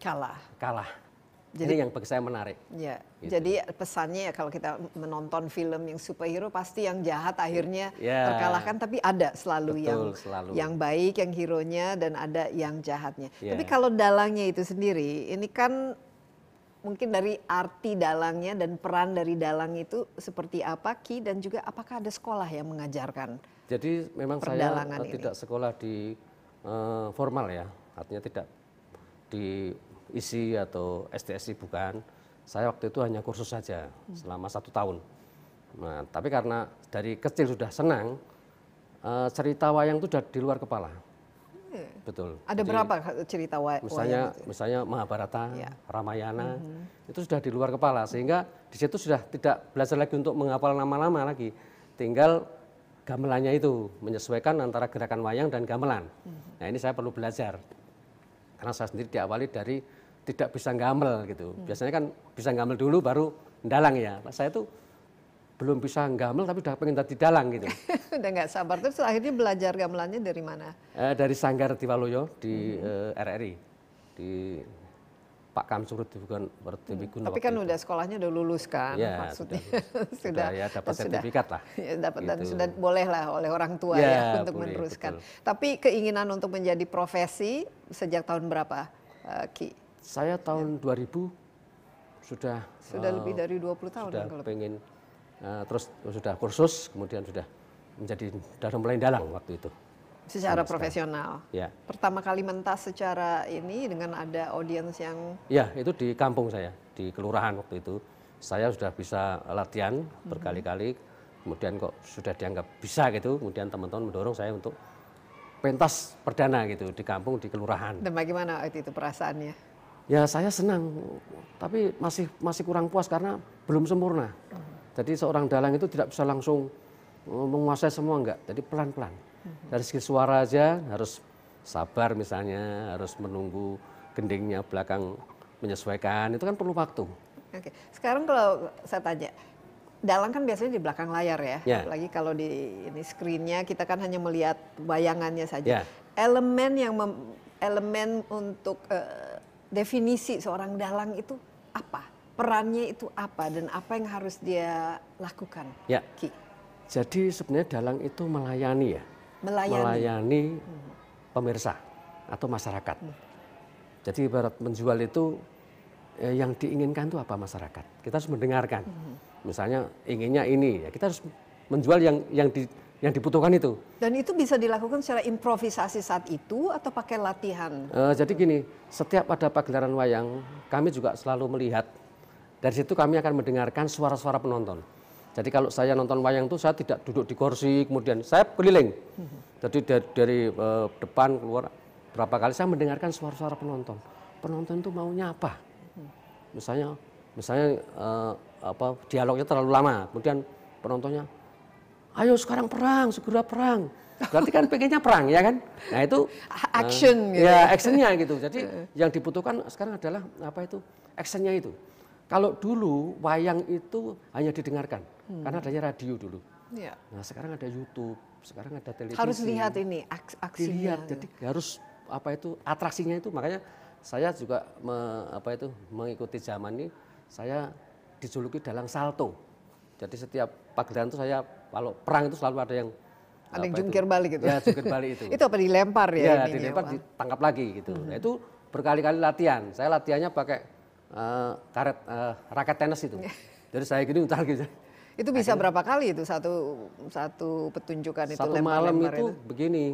Kalah. kalah Jadi- ini yang bagi saya menarik Ya, Gitu. jadi pesannya ya kalau kita menonton film yang superhero pasti yang jahat akhirnya Ya. terkalahkan tapi ada selalu Betul, yang selalu. yang baik yang hero-nya dan ada yang jahatnya. Ya. Tapi kalau dalangnya itu sendiri ini kan mungkin dari arti dalangnya dan peran dari dalang itu seperti apa Ki dan juga apakah ada sekolah yang mengajarkan? Jadi memang saya eh, ini. tidak sekolah di eh, formal ya, artinya tidak di isi atau STSI bukan. Saya waktu itu hanya kursus saja Hmm. selama satu tahun. Nah, tapi karena dari kecil sudah senang, eh, cerita wayang itu sudah di luar kepala. Betul. Ada Jadi, berapa cerita wa- Misalnya, wayang itu? misalnya Mahabharata, Ya. Ramayana, itu sudah di luar kepala sehingga di situ sudah tidak belajar lagi untuk menghafal nama-nama lagi, tinggal gamelannya itu menyesuaikan antara gerakan wayang dan gamelan. Nah ini saya perlu belajar karena saya sendiri diawali dari tidak bisa gamel gitu. Biasanya kan bisa gamel dulu baru dalang ya. Saya tuh belum bisa gamel tapi udah pengen tadi dalang gitu. Udah nggak sabar terus akhirnya belajar gamelannya dari mana? Eh, dari Sanggar Tiwaloyo di eh, RRI di Pak Kamsurut bukan Pertiwigun. Tapi kan udah sekolahnya udah lulus kan, Ya, maksudnya sudah, sudah, ya dapat dan sudah- sertifikat lah. ya, dapat dan Gitu. sudah boleh lah oleh orang tua Ya, ya, untuk boleh, meneruskan. betul. Tapi keinginan untuk menjadi profesi sejak tahun berapa, eh, Ki? Saya tahun 2000 sudah Sudah eh, lebih dari 20 tahun sudah kalau pengen eh, terus sudah kursus kemudian sudah menjadi dalam mulai dalang waktu itu. secara Sama sekali. profesional. Ya. Pertama kali mentas secara ini dengan ada audiens yang Ya, itu di kampung saya, di kelurahan waktu itu. Saya sudah bisa latihan Mhm. berkali-kali, kemudian kok sudah dianggap bisa gitu, kemudian teman-teman mendorong saya untuk pentas perdana gitu di kampung di kelurahan. dan bagaimana waktu itu perasaannya? Ya saya senang, tapi masih masih kurang puas karena belum sempurna. Jadi seorang dalang itu tidak bisa langsung eh, menguasai semua enggak, jadi pelan-pelan. Dari segi suara aja harus sabar misalnya, harus menunggu gendingnya belakang menyesuaikan, itu kan perlu waktu. Oke, sekarang kalau saya tanya, dalang kan biasanya di belakang layar ya, Ya. apalagi kalau di ini screennya kita kan hanya melihat bayangannya saja. Ya. Elemen yang mem- elemen untuk eh, definisi seorang dalang itu apa? Perannya itu apa dan apa yang harus dia lakukan? Ya. Ki, Jadi sebenarnya dalang itu melayani ya, melayani. melayani pemirsa atau masyarakat. Jadi ibarat menjual itu eh, yang diinginkan itu apa masyarakat. Kita harus mendengarkan. Misalnya inginnya ini, ya kita harus menjual yang yang di, yang dibutuhkan itu. Dan itu bisa dilakukan secara improvisasi saat itu atau pakai latihan? Eh, jadi gini, setiap ada pagelaran wayang, kami juga selalu melihat. Dari situ kami akan mendengarkan suara-suara penonton. Jadi kalau saya nonton wayang itu saya tidak duduk di kursi, kemudian saya keliling. Jadi dari, dari eh, depan keluar berapa kali saya mendengarkan suara-suara penonton. Penonton itu maunya apa? Misalnya, misalnya eh, apa dialognya terlalu lama, kemudian penontonnya, ayo sekarang perang, segera perang. Berarti kan pengennya perang ya kan? Nah itu Action eh, gitu. Ya actionnya gitu. Jadi yang dibutuhkan sekarang adalah apa itu actionnya itu. Kalau dulu wayang itu hanya didengarkan karena adanya radio dulu. Ya. Nah sekarang ada YouTube, sekarang ada televisi. Harus lihat ini aks- aksinya. Dilihat. Jadi harus apa itu atraksinya itu makanya saya juga me- apa itu mengikuti zaman ini saya dijuluki dalang salto. Jadi setiap pagelaran itu saya kalau perang itu selalu ada yang Ada yang apa itu, jungkir balik gitu. Ya jungkir balik itu. itu apa dilempar ya? Ya, ininya, dilempar Pak? ditangkap lagi gitu. Nah, itu berkali-kali latihan. Saya latihannya pakai eh, karet eh, raket tenis itu. Jadi saya gini utar gitu. Itu bisa berapa kali itu satu satu petunjukan itu Satu malam lempar-lempar itu, begini.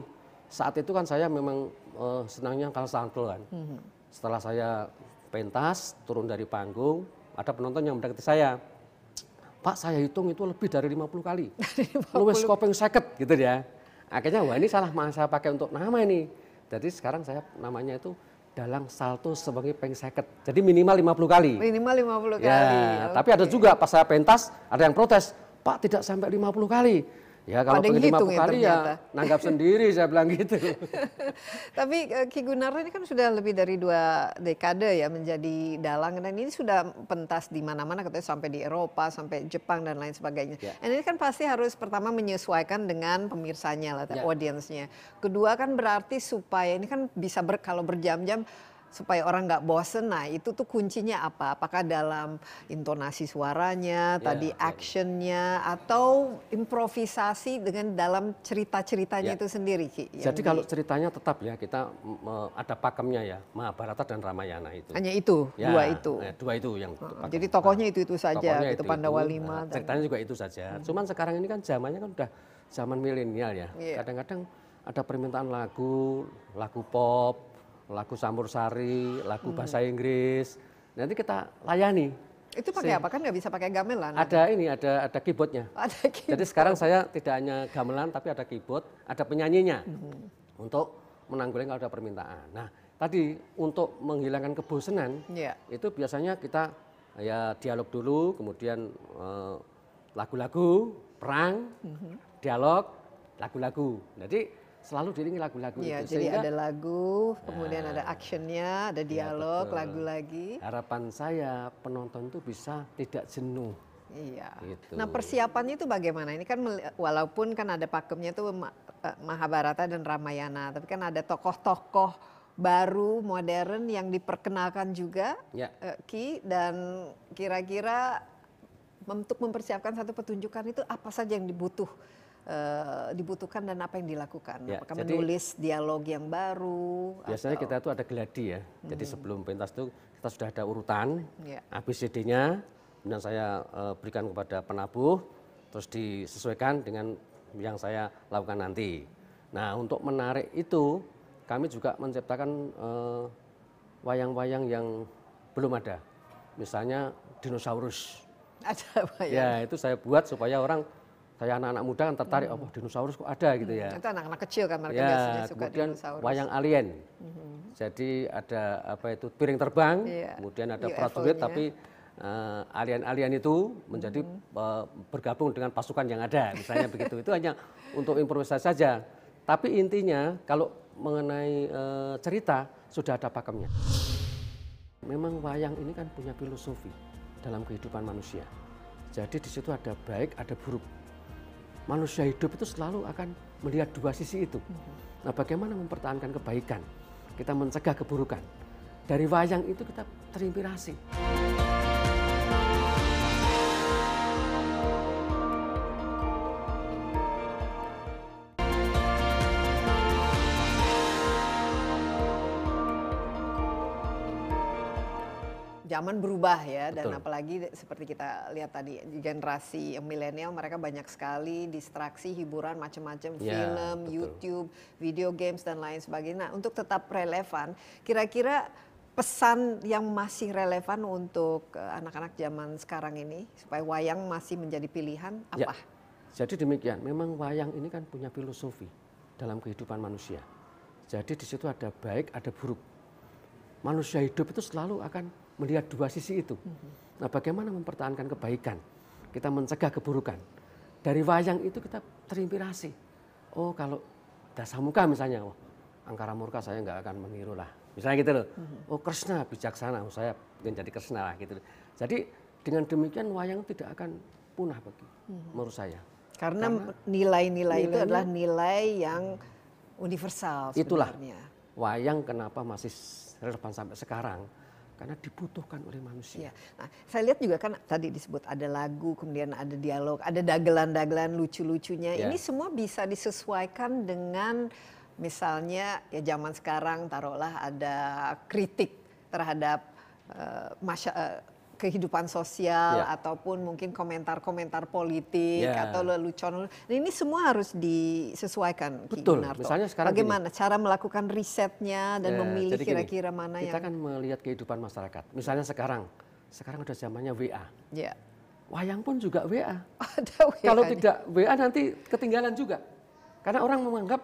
Saat itu kan saya memang eh, senangnya kalau salto kan. Mhm. Setelah saya pentas turun dari panggung, ada penonton yang mendekati saya. Pak saya hitung itu lebih dari 50 kali. Luwes kopeng seket gitu ya. Akhirnya wah ini salah saya pakai untuk nama ini. Jadi sekarang saya namanya itu dalang salto sebagai peng seket. Jadi minimal 50 kali. Minimal 50 Ya, kali. tapi ada juga pas saya pentas ada yang protes, Pak tidak sampai 50 kali. Ya kalau Ada yang pengen 50 hitung ya kali ternyata. ya nanggap sendiri saya bilang gitu. Tapi eh, Ki Gunarto ini kan sudah lebih dari dua dekade ya menjadi dalang dan ini sudah pentas di mana-mana katanya sampai di Eropa, sampai Jepang dan lain sebagainya. Ya. Dan ini kan pasti harus pertama menyesuaikan dengan pemirsanya lah, Ya. audiensnya. Kedua kan berarti supaya ini kan bisa ber, kalau berjam-jam supaya orang nggak bosen. Nah itu tuh kuncinya apa? Apakah dalam intonasi suaranya, Ya, tadi ya. actionnya, atau improvisasi dengan dalam cerita-ceritanya Ya. itu sendiri, Ki? Jadi di- kalau ceritanya tetap ya kita ada pakemnya ya Mahabharata dan Ramayana itu. Hanya itu, Ya, dua itu. eh, dua itu yang pakem. jadi tokohnya itu-itu saja, tokohnya gitu, itu-itu. Pandawa lima Nah, dan- ceritanya juga itu saja. Cuman sekarang ini kan zamannya kan udah zaman milenial ya. Iya. Kadang-kadang ada permintaan lagu, lagu pop, lagu campur sari, lagu Hmm. bahasa Inggris. Nanti kita layani. Itu pakai apa? Kan nggak bisa pakai gamelan. Ada ini, ada ada keyboardnya. Ada gitu. Jadi sekarang saya tidak hanya gamelan tapi ada keyboard, ada penyanyinya untuk menanggulangi kalau ada permintaan. Nah, tadi untuk menghilangkan kebosanan Iya. itu biasanya kita ya dialog dulu, kemudian eh, lagu-lagu, perang, dialog, lagu-lagu. Jadi selalu diiringi lagu-lagu Iya, itu. jadi Sehingga ada lagu, kemudian ada actionnya, ada dialog, betul. lagu lagi. harapan saya penonton itu bisa tidak jenuh. Iya. Gitu. Nah persiapannya itu bagaimana? Ini kan walaupun kan ada pakemnya itu eh, Mahabharata dan Ramayana, tapi kan ada tokoh-tokoh baru modern yang diperkenalkan juga Ya. eh, Ki dan kira-kira untuk mempersiapkan satu pertunjukan itu apa saja yang dibutuh dibutuhkan dan apa yang dilakukan? Ya, Apakah jadi- menulis dialog yang baru? Biasanya atau- kita itu ada geladi ya. Jadi sebelum pentas itu kita sudah ada urutan Ya. ABCD-nya, kemudian saya eh, berikan kepada penabuh, terus disesuaikan dengan yang saya lakukan nanti. Nah untuk menarik itu kami juga menciptakan eh, wayang-wayang yang belum ada. Misalnya dinosaurus. ada ya? Ya itu saya buat supaya orang kayak anak-anak muda kan tertarik, oh dinosaurus kok ada gitu ya. Itu anak-anak kecil kan mereka Ya, biasanya suka kemudian dinosaurus. wayang alien. Jadi ada apa itu piring terbang, Iya, kemudian ada prajurit tapi eh, alien-alien itu menjadi eh, bergabung dengan pasukan yang ada, misalnya begitu. Itu hanya untuk improvisasi saja. Tapi intinya kalau mengenai eh, cerita sudah ada pakemnya. Memang wayang ini kan punya filosofi dalam kehidupan manusia. Jadi di situ ada baik, ada buruk. Manusia hidup itu selalu akan melihat dua sisi itu. Nah, bagaimana mempertahankan kebaikan? Kita mencegah keburukan. Dari wayang itu kita terinspirasi. Zaman berubah ya dan apalagi seperti kita lihat tadi generasi milenial mereka banyak sekali distraksi hiburan macam-macam Ya, film, betul. YouTube, video games dan lain sebagainya. Nah, untuk tetap relevan, kira-kira pesan yang masih relevan untuk eh, anak-anak zaman sekarang ini supaya wayang masih menjadi pilihan Ya. apa? Jadi demikian, memang wayang ini kan punya filosofi dalam kehidupan manusia. Jadi di situ ada baik, ada buruk. Manusia hidup itu selalu akan melihat dua sisi itu. Nah, bagaimana mempertahankan kebaikan? Kita mencegah keburukan. Dari wayang itu kita terinspirasi. Oh, kalau dasar muka misalnya, oh, angkara murka saya nggak akan meniru lah. Misalnya gitu loh. Oh, Kresna bijaksana, oh, saya ingin jadi Kresna lah gitu. Jadi dengan demikian wayang tidak akan punah bagi menurut saya. Karena nilai-nilai itu adalah nilai yang universal Itulah sebenarnya. wayang kenapa masih relevan sampai sekarang karena dibutuhkan oleh manusia. Iya. Nah, saya lihat juga kan tadi disebut ada lagu, kemudian ada dialog, ada dagelan-dagelan lucu-lucunya. Ya. Ini semua bisa disesuaikan dengan misalnya ya zaman sekarang taruhlah ada kritik terhadap eh, masya- eh, kehidupan sosial Ya. ataupun mungkin komentar-komentar politik Ya. atau lelucon. Nah, ini semua harus disesuaikan Betul. Misalnya sekarang Bagaimana cara melakukan risetnya dan Ya, memilih kira-kira mana kita yang kan melihat kehidupan masyarakat. Misalnya sekarang, sekarang udah zamannya WA. ya Wayang pun juga WA. ada Kalau tidak WA nanti ketinggalan juga. Karena orang menganggap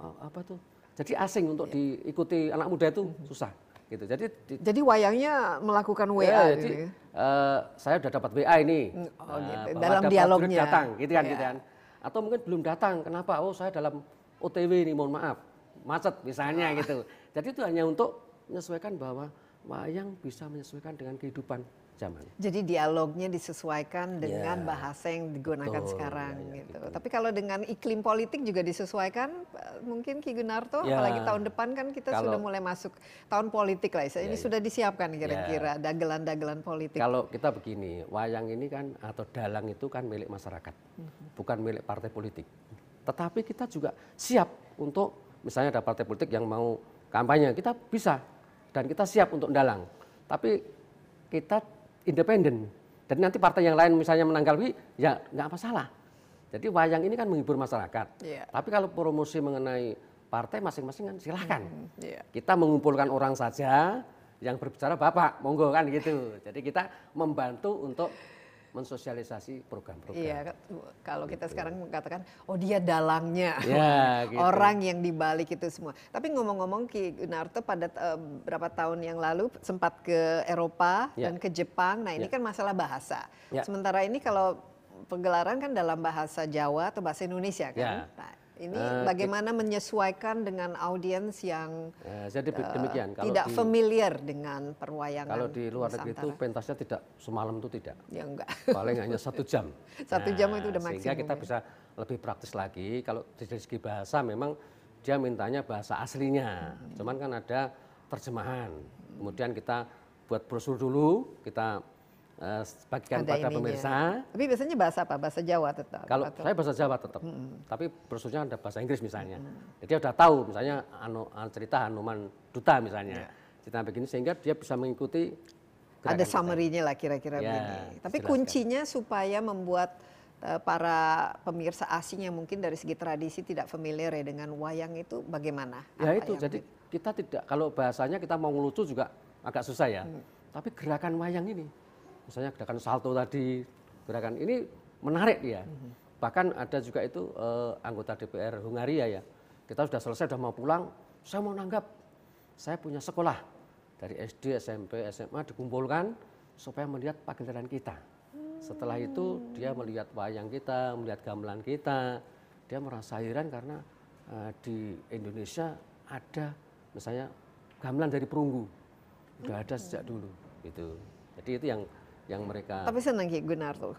oh, apa tuh? Jadi asing untuk diikuti anak muda itu susah. Gitu. Jadi di- Jadi wayangnya melakukan WA Ya, gitu jadi ya? eh, saya udah dapat WA ini. oh Nah, gitu. Dalam dialognya. datang, gitu kan, Ya. gitu kan. Atau mungkin belum datang. Kenapa? Oh, saya dalam OTW ini, mohon maaf. Macet misalnya gitu. Jadi itu hanya untuk menyesuaikan bahwa wayang bisa menyesuaikan dengan kehidupan zaman. Jadi dialognya disesuaikan dengan Ya. bahasa yang digunakan Betul, sekarang ya, ya, gitu. gitu. Tapi kalau dengan iklim politik juga disesuaikan, eh, mungkin Ki Gunarto, Ya. apalagi tahun depan kan kita sudah Kalau- mulai masuk tahun politik lah. Ini Ya, ya. sudah disiapkan kira-kira dagelan-dagelan politik. Kalau kita begini, wayang ini kan atau dalang itu kan milik masyarakat, bukan milik partai politik. Tetapi kita juga siap untuk misalnya ada partai politik yang mau kampanye, kita bisa dan kita siap untuk dalang. Tapi kita independen. Dan nanti partai yang lain misalnya menanggapi, ya nggak masalah. Jadi wayang ini kan menghibur masyarakat. Iya. Tapi kalau promosi mengenai partai masing-masing kan silahkan. Iya. Kita mengumpulkan orang saja yang berbicara bapak, monggo kan gitu. Jadi kita membantu untuk mensosialisasi program-program. Iya, kalau kita sekarang mengatakan, oh dia dalangnya, Ya, gitu. orang yang dibalik itu semua. Tapi ngomong-ngomong Ki Gunarto pada eh, beberapa tahun yang lalu sempat ke Eropa Ya. dan ke Jepang. Nah ini Ya. kan masalah bahasa. Ya. Sementara ini kalau penggelaran kan dalam bahasa Jawa atau bahasa Indonesia kan. Ya. Nah, ini Eh, bagaimana menyesuaikan dengan audiens yang Eh, jadi eh, demikian. Kalau tidak di, familiar dengan perwayangan kalau di luar negeri itu pentasnya tidak semalam itu tidak. ya enggak. Paling hanya satu jam. Nah, Satu jam itu udah Sehingga maksimum kita ya. bisa lebih praktis lagi. Kalau dari segi bahasa memang dia mintanya bahasa aslinya. Cuman kan ada terjemahan. Kemudian kita buat brosur dulu, kita eh, Ada pada ininya. pemirsa. Tapi biasanya bahasa apa? Bahasa Jawa tetap. Kalau atau- saya bahasa Jawa tetap, tapi brosurnya ada bahasa Inggris misalnya. Jadi dia udah tahu misalnya anu, anu- cerita Hanuman Duta misalnya. Cerita begini sehingga dia bisa mengikuti ada summary-nya lah kira-kira Ya, begini. Tapi kuncinya supaya membuat eh, para pemirsa asing yang mungkin dari segi tradisi tidak familiar ya dengan wayang itu bagaimana? Ya Apa itu jadi kita tidak kalau bahasanya kita mau ngelucu juga agak susah ya. Tapi gerakan wayang ini, misalnya gerakan salto tadi, gerakan ini menarik dia. Bahkan ada juga itu eh, anggota DPR Hungaria ya. Kita sudah selesai sudah mau pulang, saya mau nanggap. Saya punya sekolah dari SD, SMP, SMA dikumpulkan supaya melihat pagelaran kita. Setelah itu dia melihat wayang kita, melihat gamelan kita, dia merasa heran karena eh, di Indonesia ada misalnya gamelan dari perunggu, udah ada sejak dulu gitu. Jadi itu yang yang mereka Tapi senang Ki Gunar tuh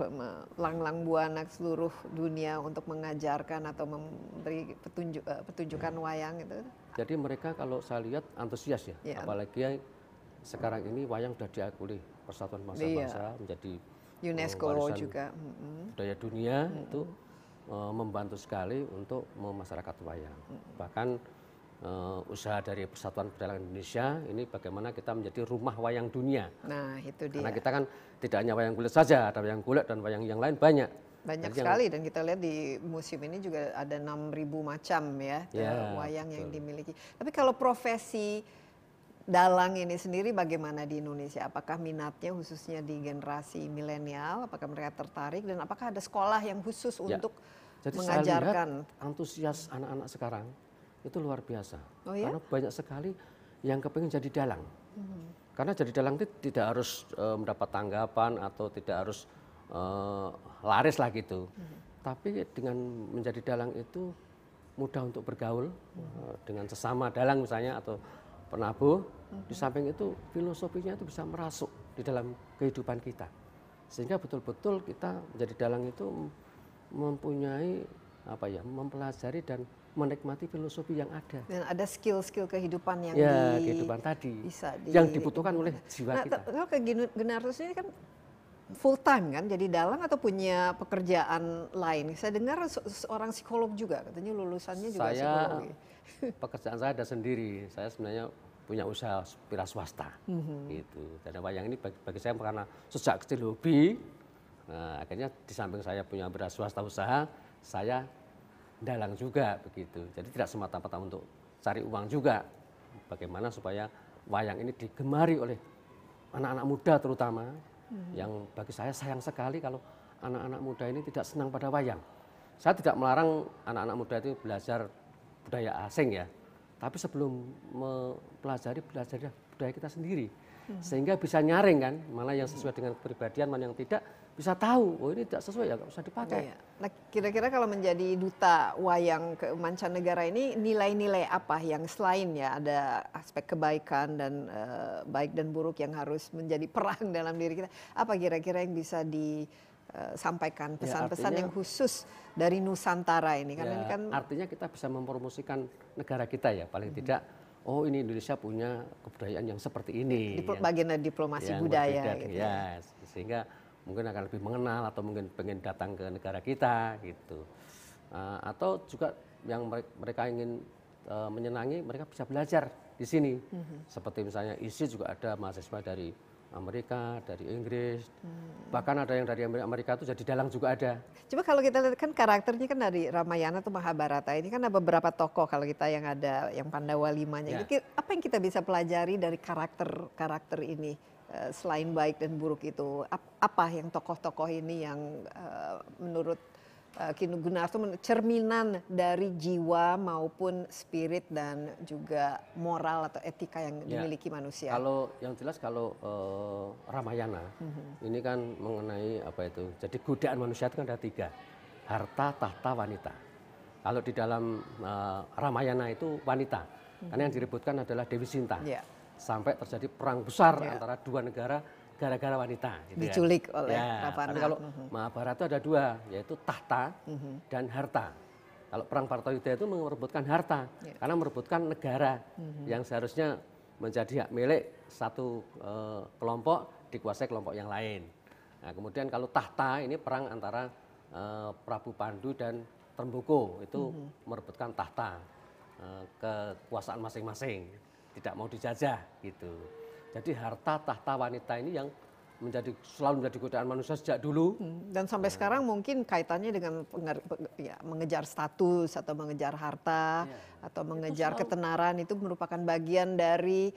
lang-lang buana seluruh dunia untuk mengajarkan atau memberi petunjuk eh, petunjukan wayang itu. Jadi mereka kalau saya lihat antusias ya, Ya. apalagi sekarang ini wayang sudah diakui Persatuan Bangsa-Bangsa menjadi UNESCO eh, warisan juga. budaya dunia itu eh, membantu sekali untuk memasyarakat wayang. Bahkan eh, usaha dari Persatuan Budaya Indonesia ini bagaimana kita menjadi rumah wayang dunia. Nah itu dia. Karena kita kan tidak hanya wayang kulit saja, ada wayang kulit dan wayang yang lain banyak. Banyak Jadi yang- sekali dan kita lihat di museum ini juga ada 6.000 macam ya, Ya, wayang yang betul. dimiliki. Tapi kalau profesi dalang ini sendiri bagaimana di Indonesia? Apakah minatnya khususnya di generasi milenial? Apakah mereka tertarik dan apakah ada sekolah yang khusus Ya. untuk Jadi saya mengajarkan? lihat antusias anak-anak sekarang itu luar biasa. Oh ya? Karena banyak sekali yang kepingin jadi dalang. Hmm. Karena jadi dalang itu tidak harus eh, mendapat tanggapan atau tidak harus eh, laris lah gitu. Hmm. Tapi dengan menjadi dalang itu mudah untuk bergaul Hmm. dengan sesama dalang misalnya atau penabuh. Di samping itu filosofinya itu bisa merasuk di dalam kehidupan kita. Sehingga betul-betul kita menjadi dalang itu mempunyai apa ya, mempelajari dan menikmati filosofi yang ada. Dan ada skill-skill kehidupan yang ya, di, kehidupan tadi bisa di- yang dibutuhkan oleh jiwa Nah, kita. kalau ke Genarus ini kan full time kan jadi dalang atau punya pekerjaan lain? Saya dengar se- seorang psikolog juga katanya lulusannya juga Saya psikologi. pekerjaan saya ada sendiri. Saya sebenarnya punya usaha wira swasta. Mhm. Gitu. Dan wayang ini bagi, bagi saya karena sejak kecil hobi. Nah, akhirnya di samping saya punya wira swasta usaha, saya dalang juga begitu. Jadi tidak semata-mata untuk cari uang juga. Bagaimana supaya wayang ini digemari oleh anak-anak muda terutama yang bagi saya sayang sekali kalau anak-anak muda ini tidak senang pada wayang. Saya tidak melarang anak-anak muda itu belajar budaya asing ya, tapi sebelum mempelajari belajar budaya kita sendiri, sehingga bisa nyaring kan, mana yang sesuai dengan kepribadian, mana yang tidak, bisa tahu, oh ini tidak sesuai ya nggak usah dipakai. Iya. Nah, kira-kira kalau menjadi duta wayang ke mancanegara ini nilai-nilai apa yang selain ya ada aspek kebaikan dan eh, baik dan buruk yang harus menjadi perang dalam diri kita. Apa kira-kira yang bisa disampaikan Ya, pesan-pesan artinya- yang khusus dari Nusantara ini? Karena Ya, ini kan artinya kita bisa mempromosikan negara kita ya, paling tidak. Oh ini Indonesia punya kebudayaan yang seperti ini. diplo- yang- bagian dari diplomasi yang budaya berbeda, gitu. ya, sehingga mungkin akan lebih mengenal atau mungkin pengen datang ke negara kita gitu. Uh, atau juga yang mere- mereka ingin uh, menyenangi, mereka bisa belajar di sini. Mhm. Seperti misalnya ISI juga ada mahasiswa dari Amerika, dari Inggris, Hmm. bahkan ada yang dari Amerika, Amerika itu jadi dalang juga ada. Coba kalau kita lihat kan karakternya kan dari Ramayana atau Mahabharata ini kan ada beberapa tokoh kalau kita yang ada yang Pandawa limanya. Ya. Ki- apa yang kita bisa pelajari dari karakter karakter ini selain baik dan buruk itu? Ap- Apa yang tokoh-tokoh ini yang eh, menurut eh, Kinu Gunarto cerminan dari jiwa maupun spirit dan juga moral atau etika yang Ya. dimiliki manusia? Kalau yang jelas kalau eh, Ramayana ini kan mengenai apa itu? Jadi godaan manusia itu kan ada tiga, harta, tahta, wanita. Kalau di dalam eh, Ramayana itu wanita, karena yang direbutkan adalah Dewi Sinta. Ya. Sampai terjadi perang besar Ya. antara dua negara gara-gara wanita. gitu ya. Diculik oleh ya. Ravana. Tapi kalau Mhm. Mahabharata ada dua, yaitu tahta dan harta. Kalau perang Partoyuda itu merebutkan harta, Ya. karena merebutkan negara yang seharusnya menjadi hak milik satu eh, kelompok dikuasai kelompok yang lain. Nah, kemudian kalau tahta ini perang antara eh, Prabu Pandu dan Tremboko itu merebutkan tahta eh, kekuasaan masing-masing, tidak mau dijajah gitu. Jadi harta tahta wanita ini yang menjadi selalu menjadi godaan manusia sejak dulu. Hmm, Dan sampai sekarang mungkin kaitannya dengan penger- pe- ya, mengejar status atau mengejar harta atau mengejar ketenaran itu merupakan bagian dari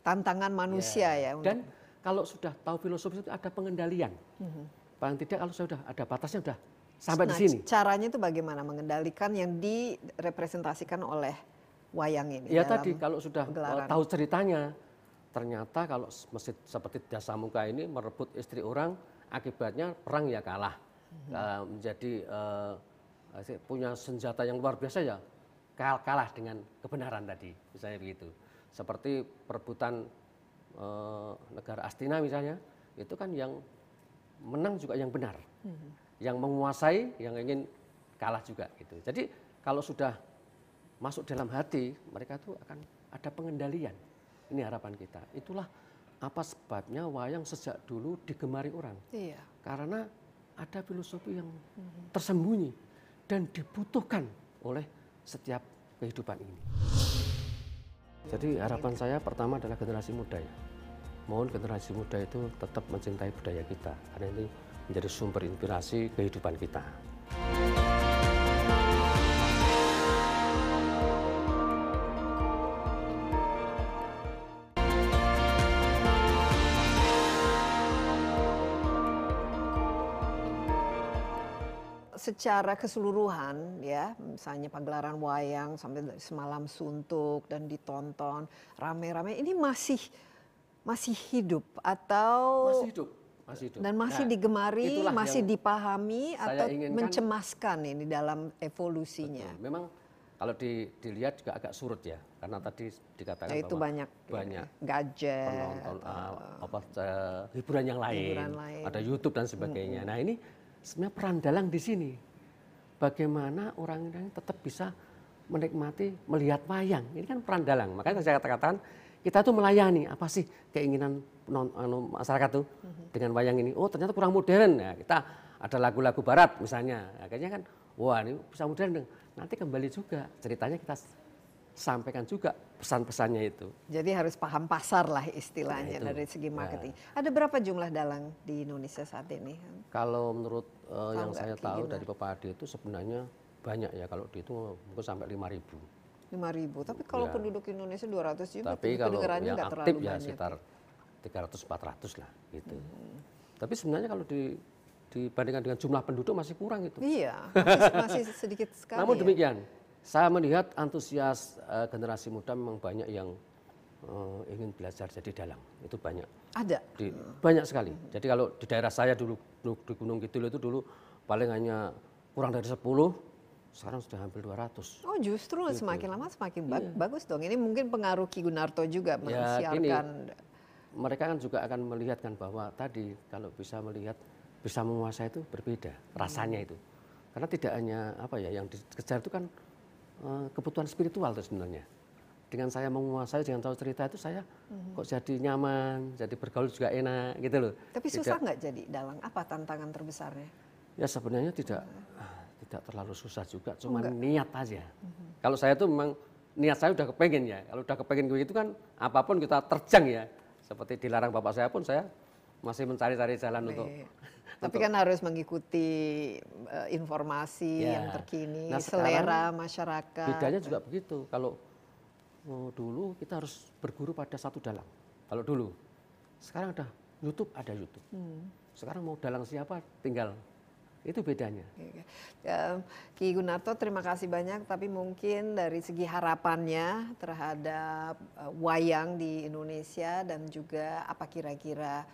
tantangan manusia ya. untuk- Dan kalau sudah tahu filosofi itu ada pengendalian. Paling tidak kalau sudah ada batasnya sudah sampai di Nah, sini. Caranya itu bagaimana mengendalikan yang direpresentasikan oleh wayang ini? Ya tadi kalau sudah eh, tahu ceritanya, ternyata kalau masjid seperti Dasamuka ini merebut istri orang, akibatnya perang ya kalah. Eh, menjadi eh, punya senjata yang luar biasa ya kal- kalah dengan kebenaran tadi, misalnya begitu. Seperti perebutan eh, negara Astina misalnya, itu kan yang menang juga yang benar, yang menguasai, yang ingin kalah juga gitu. Jadi kalau sudah masuk dalam hati, mereka itu akan ada pengendalian. Ini harapan kita. Itulah apa sebabnya wayang sejak dulu digemari orang. Iya. Karena ada filosofi yang tersembunyi dan dibutuhkan oleh setiap kehidupan ini. Jadi harapan saya pertama adalah generasi muda ya. Mohon generasi muda itu tetap mencintai budaya kita karena ini menjadi sumber inspirasi kehidupan kita. Secara keseluruhan ya misalnya pagelaran wayang sampai semalam suntuk dan ditonton rame-rame ini masih masih hidup atau Masih hidup, masih hidup. dan masih Nah, digemari masih dipahami atau inginkan. mencemaskan ini dalam evolusinya Betul. Memang kalau di- dilihat juga agak surut ya, karena tadi dikatakan yaitu bahwa banyak banyak gadget penonton uh, apa uh, hiburan yang lain, hiburan lain. ada YouTube dan sebagainya. Nah ini sebenarnya peran dalang di sini. Bagaimana orang ini tetap bisa menikmati melihat wayang. Ini kan peran dalang. Makanya saya katakan kita tuh melayani apa sih keinginan penon- anu, masyarakat tuh dengan wayang ini. Oh ternyata kurang modern. Ya, kita ada lagu-lagu barat misalnya. Akhirnya kan wah ini bisa modern. Nanti kembali juga ceritanya kita sampaikan juga pesan-pesannya itu. jadi harus paham pasar lah istilahnya Nah, itu. dari segi Ya. marketing ada berapa jumlah dalang di Indonesia saat ini Kalau menurut eh, yang saya tahu Yunar? dari Pepadi itu sebenarnya banyak ya kalau dihitung mungkin sampai 5 ribu. lima ribu tapi kalau Ya. penduduk Indonesia 200 juta Tapi kalau yang aktif ya banyak sekitar 300-400 lah gitu. Tapi sebenarnya kalau di, dibandingkan dengan jumlah penduduk masih kurang itu. Iya, masih, masih sedikit sekali. Namun ya. Saya melihat antusias eh, generasi muda memang banyak yang eh, ingin belajar jadi dalang. Itu banyak. Ada. Di, banyak sekali. Jadi kalau di daerah saya dulu, dulu di Gunung Kidul itu dulu paling hanya kurang dari 10, sekarang sudah hampir 200. Oh justru Gitu. semakin lama semakin ba- Iya. bagus dong. Ini mungkin pengaruh Ki Gunarto juga Ya, gini, mensiarkan. mereka kan juga akan melihatkan bahwa tadi kalau bisa melihat bisa menguasai itu berbeda rasanya itu karena tidak hanya apa ya yang dikejar itu kan kebutuhan spiritual itu sebenarnya. Dengan saya menguasai dengan tahu cerita itu saya kok jadi nyaman jadi bergaul juga enak gitu loh. Tapi Tidak- susah nggak jadi dalang? Apa tantangan terbesarnya? ya sebenarnya tidak ah, tidak terlalu susah juga cuma enggak. niat aja. Kalau saya tuh memang niat saya udah kepengen ya. Kalau udah kepengen begitu kan apa pun kita terjang ya. Seperti dilarang bapak saya pun saya masih mencari-cari jalan untuk Iya. Tapi kan harus mengikuti eh, informasi Ya. yang terkini, Nah, selera masyarakat. bedanya juga begitu kalau oh, dulu kita harus berguru pada satu dalang kalau dulu sekarang ada YouTube ada YouTube Hmm. sekarang mau dalang siapa tinggal itu bedanya. Eh, Ki Gunarto terima kasih banyak tapi mungkin dari segi harapannya terhadap eh, wayang di Indonesia dan juga apa kira-kira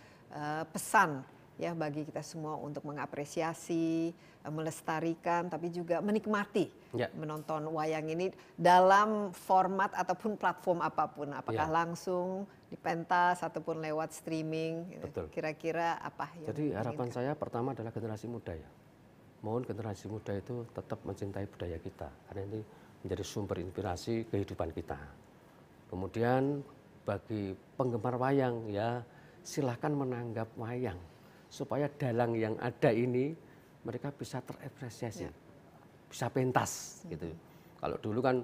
pesan ya bagi kita semua untuk mengapresiasi, eh, melestarikan tapi juga menikmati Ya. menonton wayang ini dalam format ataupun platform apa pun apakah Ya. langsung di pentas ataupun lewat streaming Betul. kira-kira apa yang Jadi harapan saya pertama adalah generasi muda ya. mohon generasi muda itu tetap mencintai budaya kita karena ini menjadi sumber inspirasi kehidupan kita. Kemudian bagi penggemar wayang ya silahkan menanggap wayang supaya dalang yang ada ini mereka bisa terekspresi, bisa pentas gitu. Kalau dulu kan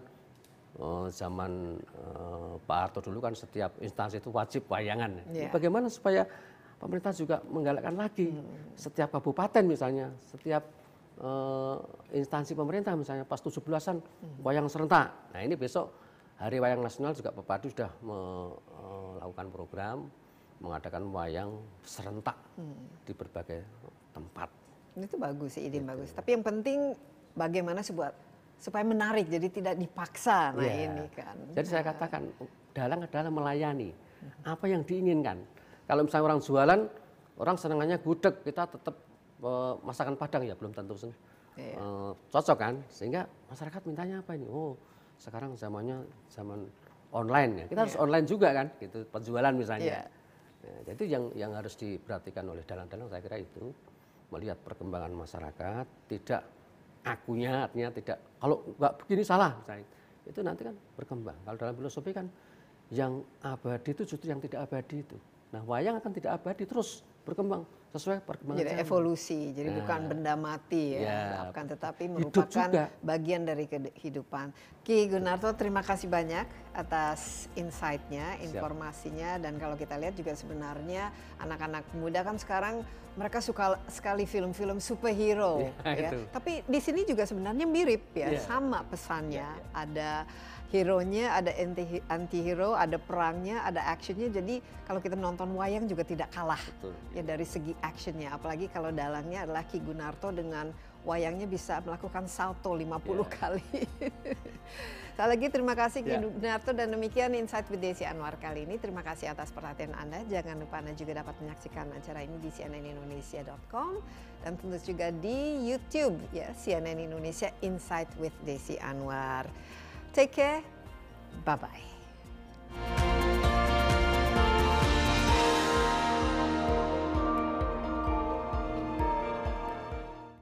eh, zaman eh, Pak Harto dulu kan setiap instansi itu wajib wayangan. Iya. Bagaimana supaya pemerintah juga menggalakkan lagi setiap kabupaten misalnya, setiap eh, instansi pemerintah misalnya pas 17-an wayang serentak. Nah, ini besok Hari Wayang Nasional juga Pak Padu sudah melakukan program mengadakan wayang serentak di berbagai tempat. Itu bagus sih, ide bagus. Tapi yang penting bagaimana sebuah supaya menarik, jadi tidak dipaksa. Nah Iya. ini kan. Jadi saya katakan dalang adalah melayani apa yang diinginkan. Kalau misalnya orang jualan, orang senangannya gudeg, kita tetap eh, masakan Padang ya belum tentu sen- Iya. eh, cocok kan. Sehingga masyarakat mintanya apa ini? Oh sekarang zamannya zaman online ya. Kita harus online juga kan, gitu penjualan misalnya. Iya. Nah, jadi yang yang harus diperhatikan oleh dalang-dalang saya kira itu melihat perkembangan masyarakat, tidak akunya artinya tidak kalau nggak begini salah misalnya itu nanti kan berkembang. Kalau dalam filosofi kan yang abadi itu justru yang tidak abadi itu. Nah wayang akan tidak abadi terus berkembang sesuai perkembangan Jadi evolusi, jadi Nah. bukan benda mati ya, Ya, tetapi merupakan bagian dari kehidupan. Ki Gunarto, terima kasih banyak atas insight-nya, informasinya, dan kalau kita lihat juga sebenarnya anak-anak muda kan sekarang mereka suka sekali film-film superhero, Ya, ya. itu. Tapi di sini juga sebenarnya mirip ya, Ya. sama pesannya. Ya, ya. Ada hero-nya, ada anti hero, ada perangnya, ada actionnya. Jadi kalau kita menonton wayang juga tidak kalah ya dari segi actionnya. Apalagi kalau dalangnya adalah Ki Gunarto dengan wayangnya bisa melakukan salto 50 Ya. kali. Sekali lagi terima kasih Ki Ya. Gunarto dan demikian Insight with Desi Anwar kali ini. Terima kasih atas perhatian Anda. Jangan lupa Anda juga dapat menyaksikan acara ini di cnnindonesia.com dan tentu juga di YouTube ya CNN Indonesia Insight with Desi Anwar. Take care. Bye bye.